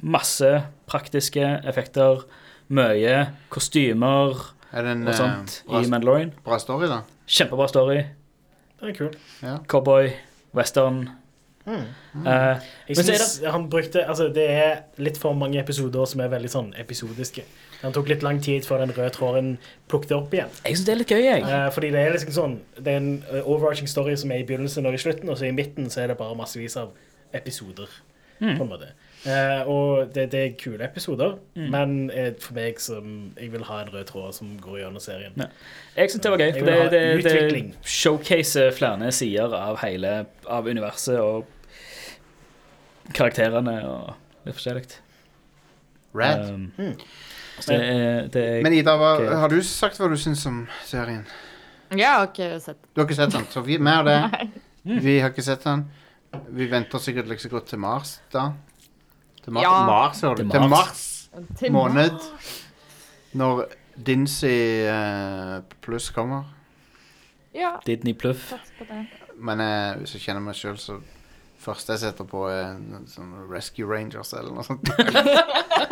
masse praktiske effekter. Mye kostymer er det en og eh, sånt bra, i Mandalorian. bra story, da? Kjempebra story. Den er kul. Ja. Cowboy, western. Mm. Eh, Jeg Men så er synes han brukte Altså, det er litt for mange episoder som er veldig sånn episodiske. Han tok litt lang tid før den røde tråden plukket opp igjen. jeg syns det er litt gøy, jeg. Eh, fordi det er liksom sånn Det er en eh, overarching story som er i begynnelsen og i slutten, og så i midten så er det bare massevis av episoder, Mm. på en måte. Eh, og det, det er kule episoder, Mm. men eh, for meg som Jeg vil ha en rød tråd som går gjennom serien. Ja. Jeg syns det var gøy, for det, det, det showcaser flere sider av hele Av universet og karakterene og litt forskjellig. Rad. Um, Mm. så det det er Men Ida, hva, har du sagt hva du syns om serien? Jeg har ikke sett Du har ikke sett den, så vi med det. <laughs> Vi har ikke sett den. Vi venter sikkert like så godt til Mars, da. Til Mars, Ja. Mars hører du. Til Til Mars. Til måned. Når Dinsey eh, pluss kommer. Ja, Disney Pluff. sats på det. Men eh, hvis jeg kjenner meg sjøl, så første jeg setter på, er en sånn Rescue Rangers eller noe sånt. <laughs>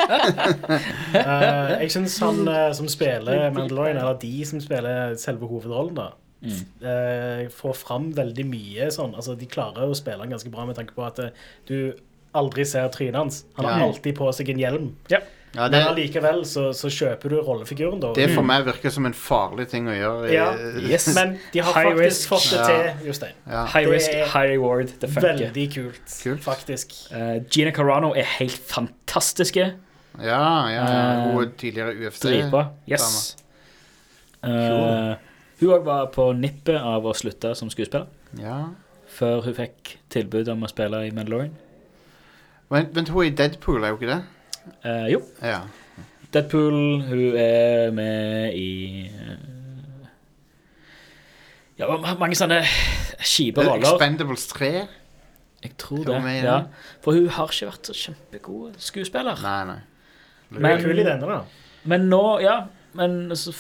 Eh, jeg syns han eh, som spiller Mandalorian, eller de som spiller selve hovedrollen, da, Mm. eh, får fram veldig mye sånn. Altså, de klarer å spille han ganske bra med tanke på at eh, du aldri ser trynet hans. Han har Ja. alltid på seg en hjelm. Ja, Men det, allikevel så, så kjøper du rollefiguren, da. det for meg virker som en farlig ting å gjøre. i- Ja. Yes. <laughs> Men de har High faktisk risk. fått det til, Jostein. Ja. High Det risk, high reward. Det funker. Veldig kult, Kult. faktisk. Uh, Gina Carano er helt fantastiske. Ja, ja, ja. Eh, Hun er tidligere UFC-dame. Yes. Uh, hun òg var på nippet av å slutte som skuespiller Ja. før hun fikk tilbud om å spille i Mandalorian. Vent, vent, hun er i Deadpool, er hun ikke det? Eh, jo. Ja. Deadpool, hun er med i eh, Ja, mange sånne kjipe roller. Expendables 3? Jeg tror det. ja. For hun har ikke vært så kjempegod skuespiller. Nei, nei. Hun Men- er kul i denne, da. Men nå, ja Men så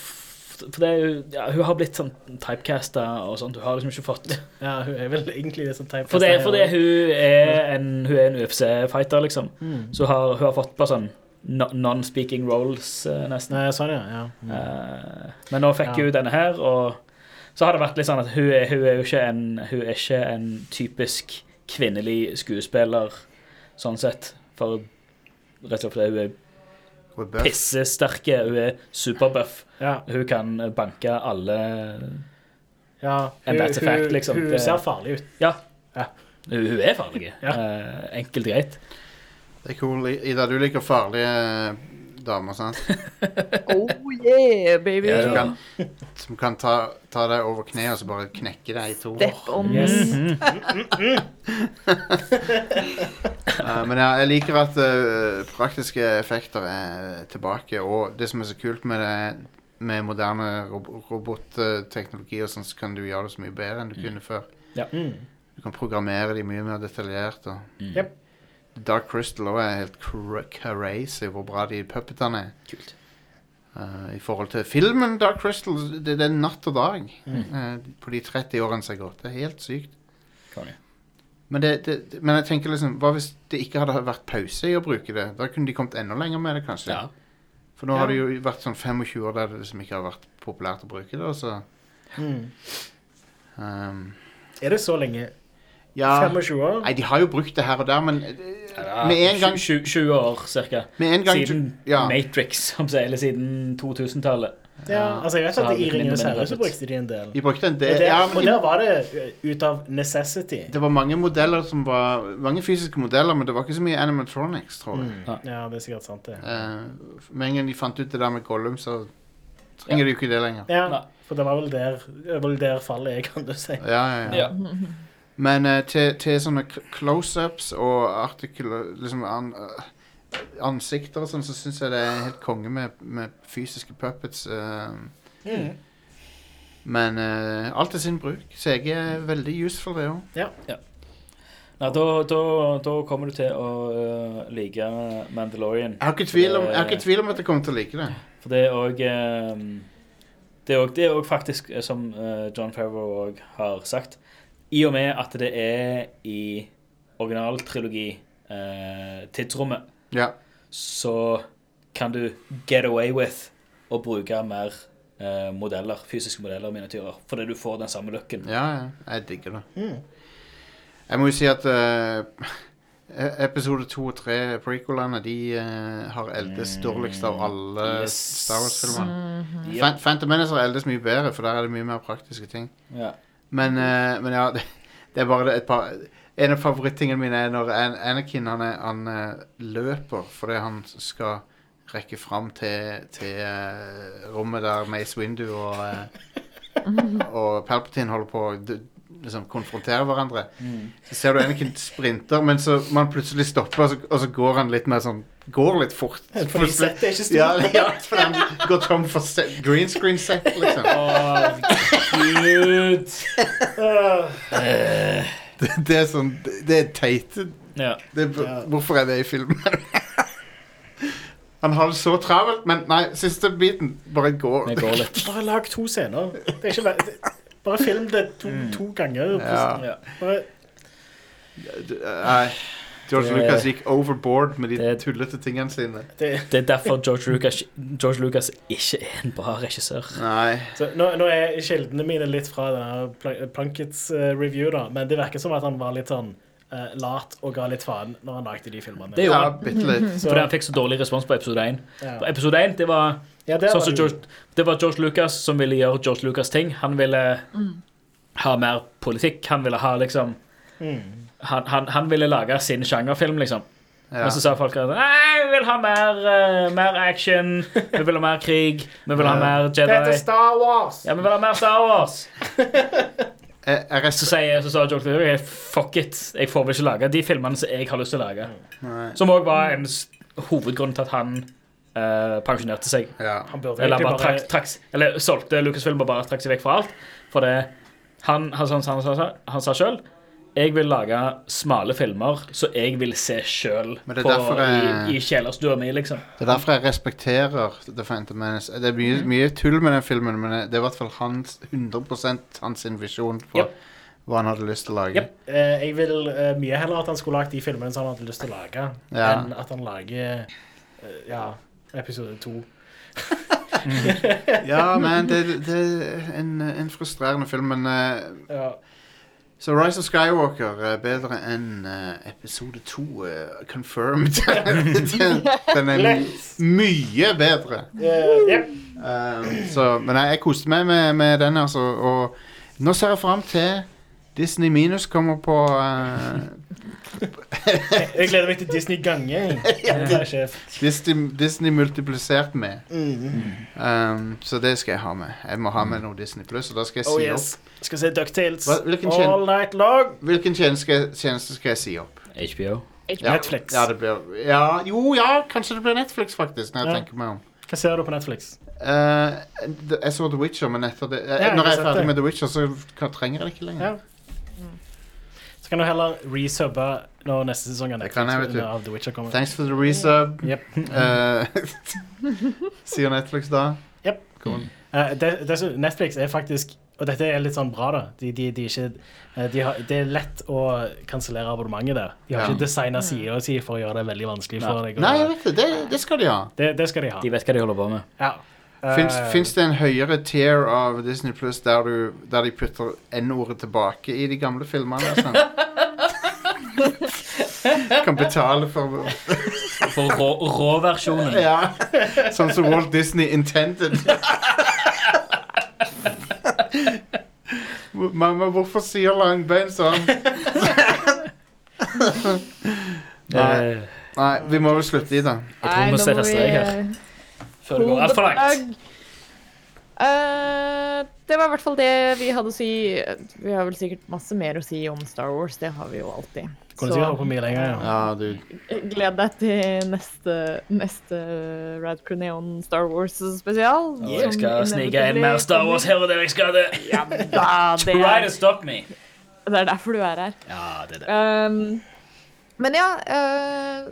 For det er jo ja, Hun har blitt sånn typecasta og sånt. Hun har liksom ikke fått <laughs> Ja, hun er vel egentlig det som typecast For det, er fordi hun er en, en UFC-fighter, liksom. Mm. Så har, hun har fått bare sånn non-speaking roles, eh, nesten. Nei, sånn, ja. ja. Mm. Eh, men nå fikk Ja. hun denne her, og så har det vært litt sånn at hun er, hun er jo ikke en, hun er ikke en typisk kvinnelig skuespiller, sånn sett. For rett og slett fordi hun er er pissesterke, hun er superbuff. Ja. Hun kan banke alle ja. And that's a fact, liksom. Hun Det- ser farlig ut. Ja. Ja. Hun, hun er farlig. Ja. Eh, enkelt og greit. Det er cool. Ida, du liker farlige damer, sant? <laughs> Oh yeah, baby! Ja, Som kan, som kan ta, ta deg over kneet og så bare knekke deg i to. Step on Yes. Mhm. <laughs> Eh, men ja, jeg liker at eh, praktiske effekter er tilbake, og det som er så kult med det med moderne rob robotteknologi, og sånn, så kan du gjøre det så mye bedre enn du kunne før. Mm. Du kan programmere de mye mer detaljert. Og Mm. Yep. Dark Crystal også er helt crazy hvor bra de puppetene er. Kult. Uh, I forhold til filmen Dark Crystal, det, det er natt og dag Mm. uh, på de 30 årene som har gått. Det er helt sykt. Men, det, det, men jeg tenker liksom, hva hvis det ikke hadde vært pause i å bruke det? Da kunne de kommet enda lenger med det, kanskje. Ja. For nå Ja. har det jo vært sånn 25 år der det liksom ikke har vært populært å bruke det. Og så, Mm. Um, Er det så lenge? Ja, 25 år? Nei, de har jo brukt det her og der, men ja, med en gang, 20, 20 år cirka. gang Siden ja. Matrix, om jeg, eller siden 2000-tallet. Ja, altså jeg vet Så at i Ringenes herre så brukte de en del. De brukte en Og del der, ja, og der var det uh, ut av necessity. Det var mange modeller som var Mange fysiske modeller, men det var ikke så mye animatronics, tror jeg. Mm. Ja, det er sikkert sant, det. Eh, med en gang de fant ut det der med Gollum, så trenger de jo ikke det lenger. Ja, for det var vel der, vel der fallet er, kan du si. Ja, ja, ja. <laughs> Men eh, til, til sånne close-ups og artikler Liksom an, eh, ansikter og sånn, så syns jeg det er helt konge med, med fysiske puppets. Uh, Mm. men uh, alt er sin bruk. CG er veldig useful, det òg. Nei, da, da, da kommer du til å uh, like Mandalorian. Jeg har ikke tvil om, jeg har ikke tvil om at jeg kommer til å like det. For det er òg Det det er òg faktisk, som John Favreau òg har sagt I og med at det er i originaltrilogi eh, tidsrommet, Ja. så kan du get away with å bruke mer eh, modeller, fysiske modeller og miniatyrer. Fordi du får den samme looken. ja, ja. Jeg digger det. Mm. Jeg må jo si at eh, episode to og tre, prequelene, de eh, har eldes dårligst av alle Yes. Star Wars-filmer. Ja. Fan- Phantom Menace har eldes mye bedre, for der er det mye mer praktiske ting. Ja. Men, eh, men ja, <laughs> det, det er bare et par En av favorittingene mine er når An Anakin han, er, han eh, løper fordi han skal rekke fram til, til eh, rommet der Mace Windu og, eh, <laughs> og Palpatine holder på å d- liksom, konfronterer hverandre. Mm. Så ser du Anakin sprinter, men så man plutselig stopper, og så, og så går han litt mer sånn Går litt fort. Fordi settet er ikke stort. Ja, <laughs> ja, for han går tom for set, green screen set, liksom. Oh, gud! Det, det er sånn Det, er teit. Ja. Det, Hvorfor er det i filmen? Han har det så travelt, men nei, siste biten bare går. Det går litt. Bare lag to scener. Det er ikke det- Bare film det to, to ganger. Ja. Ja. Bare, Nei, George Det- Lucas gikk overboard med de Det- tullete tingene sine. det, Det er derfor George Lucas, George Lucas ikke er en bra regissør. Nei. så nå, nå er kildene mine litt fra Plunkets uh, review, da, men det virker som at han var litt sånn eh, lat og ga litt faen når han lagde de filmene. Det gjorde Ja, han. bitte litt. Så- Fordi han fikk så dårlig respons på episode 1. ja. På episode 1 det var, Ja, det sånn var George, det var George Lucas som ville gjøre George Lucas-ting. Han ville ha mer politikk. Han ville ha liksom Mm. Han, han, han ville lage sin sjangerfilm, liksom. Ja. Men så sa folk at Nei, vi vil ha mer, uh, mer action. Vi vil ha mer krig. Vi vil ha Ja. mer Dette er Jedi. Star Wars! Ja, vi vil ha mer Star Wars. <laughs> Jeg, jeg Så, sier, så sa Joel Lucas fuck it. Jeg får vel ikke lage de filmene som jeg har lyst til å lage. Nei. Som òg var en hovedgrunn til at han uh, pensjonerte seg. Ja. Han burde Eller, bare trak, trak, eller solgte Lucasfilm og bare trakk seg vekk fra alt. For det Han, han, han, han, han, han sa sjøl jeg vil lage smale filmer så jeg vil se sjøl i, i kjellerstua mi, liksom. Det er derfor jeg respekterer The Phantom Menace. Det er mye, mye tull med den filmen, men det er i hvert fall hans, 100% hans visjon på Yep. hva han hadde lyst til å lage. Yep. Eh, jeg vil eh, mye heller at han skulle lagd de filmene som han hadde lyst til å lage, Ja. enn at han lager eh, Ja, episode to. Ja, men det, det er en, en frustrerende film, men eh, Ja. Så Rise of Skywalker er bedre enn eh, episode 2 eh, confirmed. <laughs> den, den er my mye bedre. Eh, Jep. Um, så, men jeg, jeg koste meg med, med den, altså. Og nå ser jeg fram til Disney Minus kommer på eh, Jeg gleder meg til Disney-gange. <laughs> Ja, sjef. Disney, Disney multiplisert med. Mm. Um, så det skal jeg ha med. Jeg må ha med noe Disney Pluss, og da skal jeg si Oh yes. Skal se DuckTales Hva- hvilken kjen- all night long. opp. Hvilken tjeneste tjeneste skal jeg si opp? HBO. Ja, Netflix. Ja, det blir, ja, jo, ja, kanskje det blir Netflix, faktisk, når jeg Ja. tenker meg om. Hva ser du på Netflix? Eh, det- jeg så The Witcher, men etter det, eh, jeg når har jeg er sett ferdig det. med The Witcher, så kan, trenger jeg det ikke lenger. Ja. Så kan du heller resubbe når neste sesong av Netflix, av The Witcher kommer. Thanks for the resub. Yep. <laughs> uh, sier Netflix da. Yep. Cool. Uh, det, det, Netflix er faktisk Og dette er litt sånn bra, da. De, de, de ikke, eh, de har, det er lett å kansellere abonnementet der. De har Ja. ikke designa sida si for å gjøre det veldig vanskelig for deg. Nei, jeg vet det. det. Det skal de ha. det, det skal de ha. De vet hva de holder på med. Ja. Fins, Eh, det en høyere tier av Disney Plus der, du, der de putter N-ordet tilbake i de gamle filmene? Sånn? <laughs> kan betale for For rå, råversjonen. Ja. Sånn som Walt Disney intended. Mamma, hvorfor sier Langbein sånn? Nei. Nei, vi må vel slutte i, da. Jeg tror vi må sette strek her. Før det går altfor langt. Uh, det var i hvert fall det vi hadde å si. Vi har vel sikkert masse mer å si om Star Wars. Det har vi jo alltid. Kunne sikkert holdt på mye lenger. Ja. Ja, du gled deg til neste, neste Rad Crew Star Wars-spesial. Og jeg skal snike inn mer Star Wars her og der jeg skal det. Ja, da, det, Try er, to stop me. det er derfor du er her. Ja, det er det. Um, men ja eh,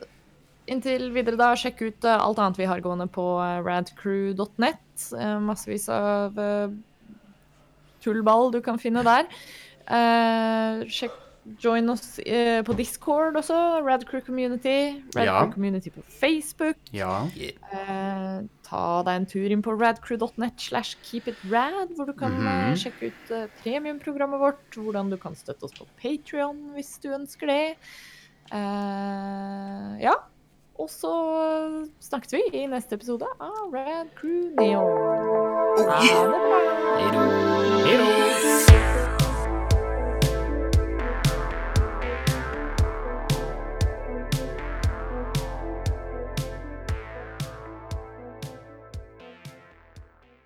Inntil videre, da, sjekk ut eh, alt annet vi har gående på uh, radcrew.net. Uh, massevis av tullball du kan finne der. Eh, sjekk Join oss eh, på Discord også. Radcrew Community. Radcrew Ja. Community på Facebook. Ja. Eh, ta deg en tur inn på radcrew.net slash keepitrad, hvor du kan eh, sjekke ut eh, premiumprogrammet vårt, hvordan du kan støtte oss på Patrion hvis du ønsker det. Eh, ja. Og så snakkes vi i neste episode av Rad Crew Neon. Ha det bra. Hei.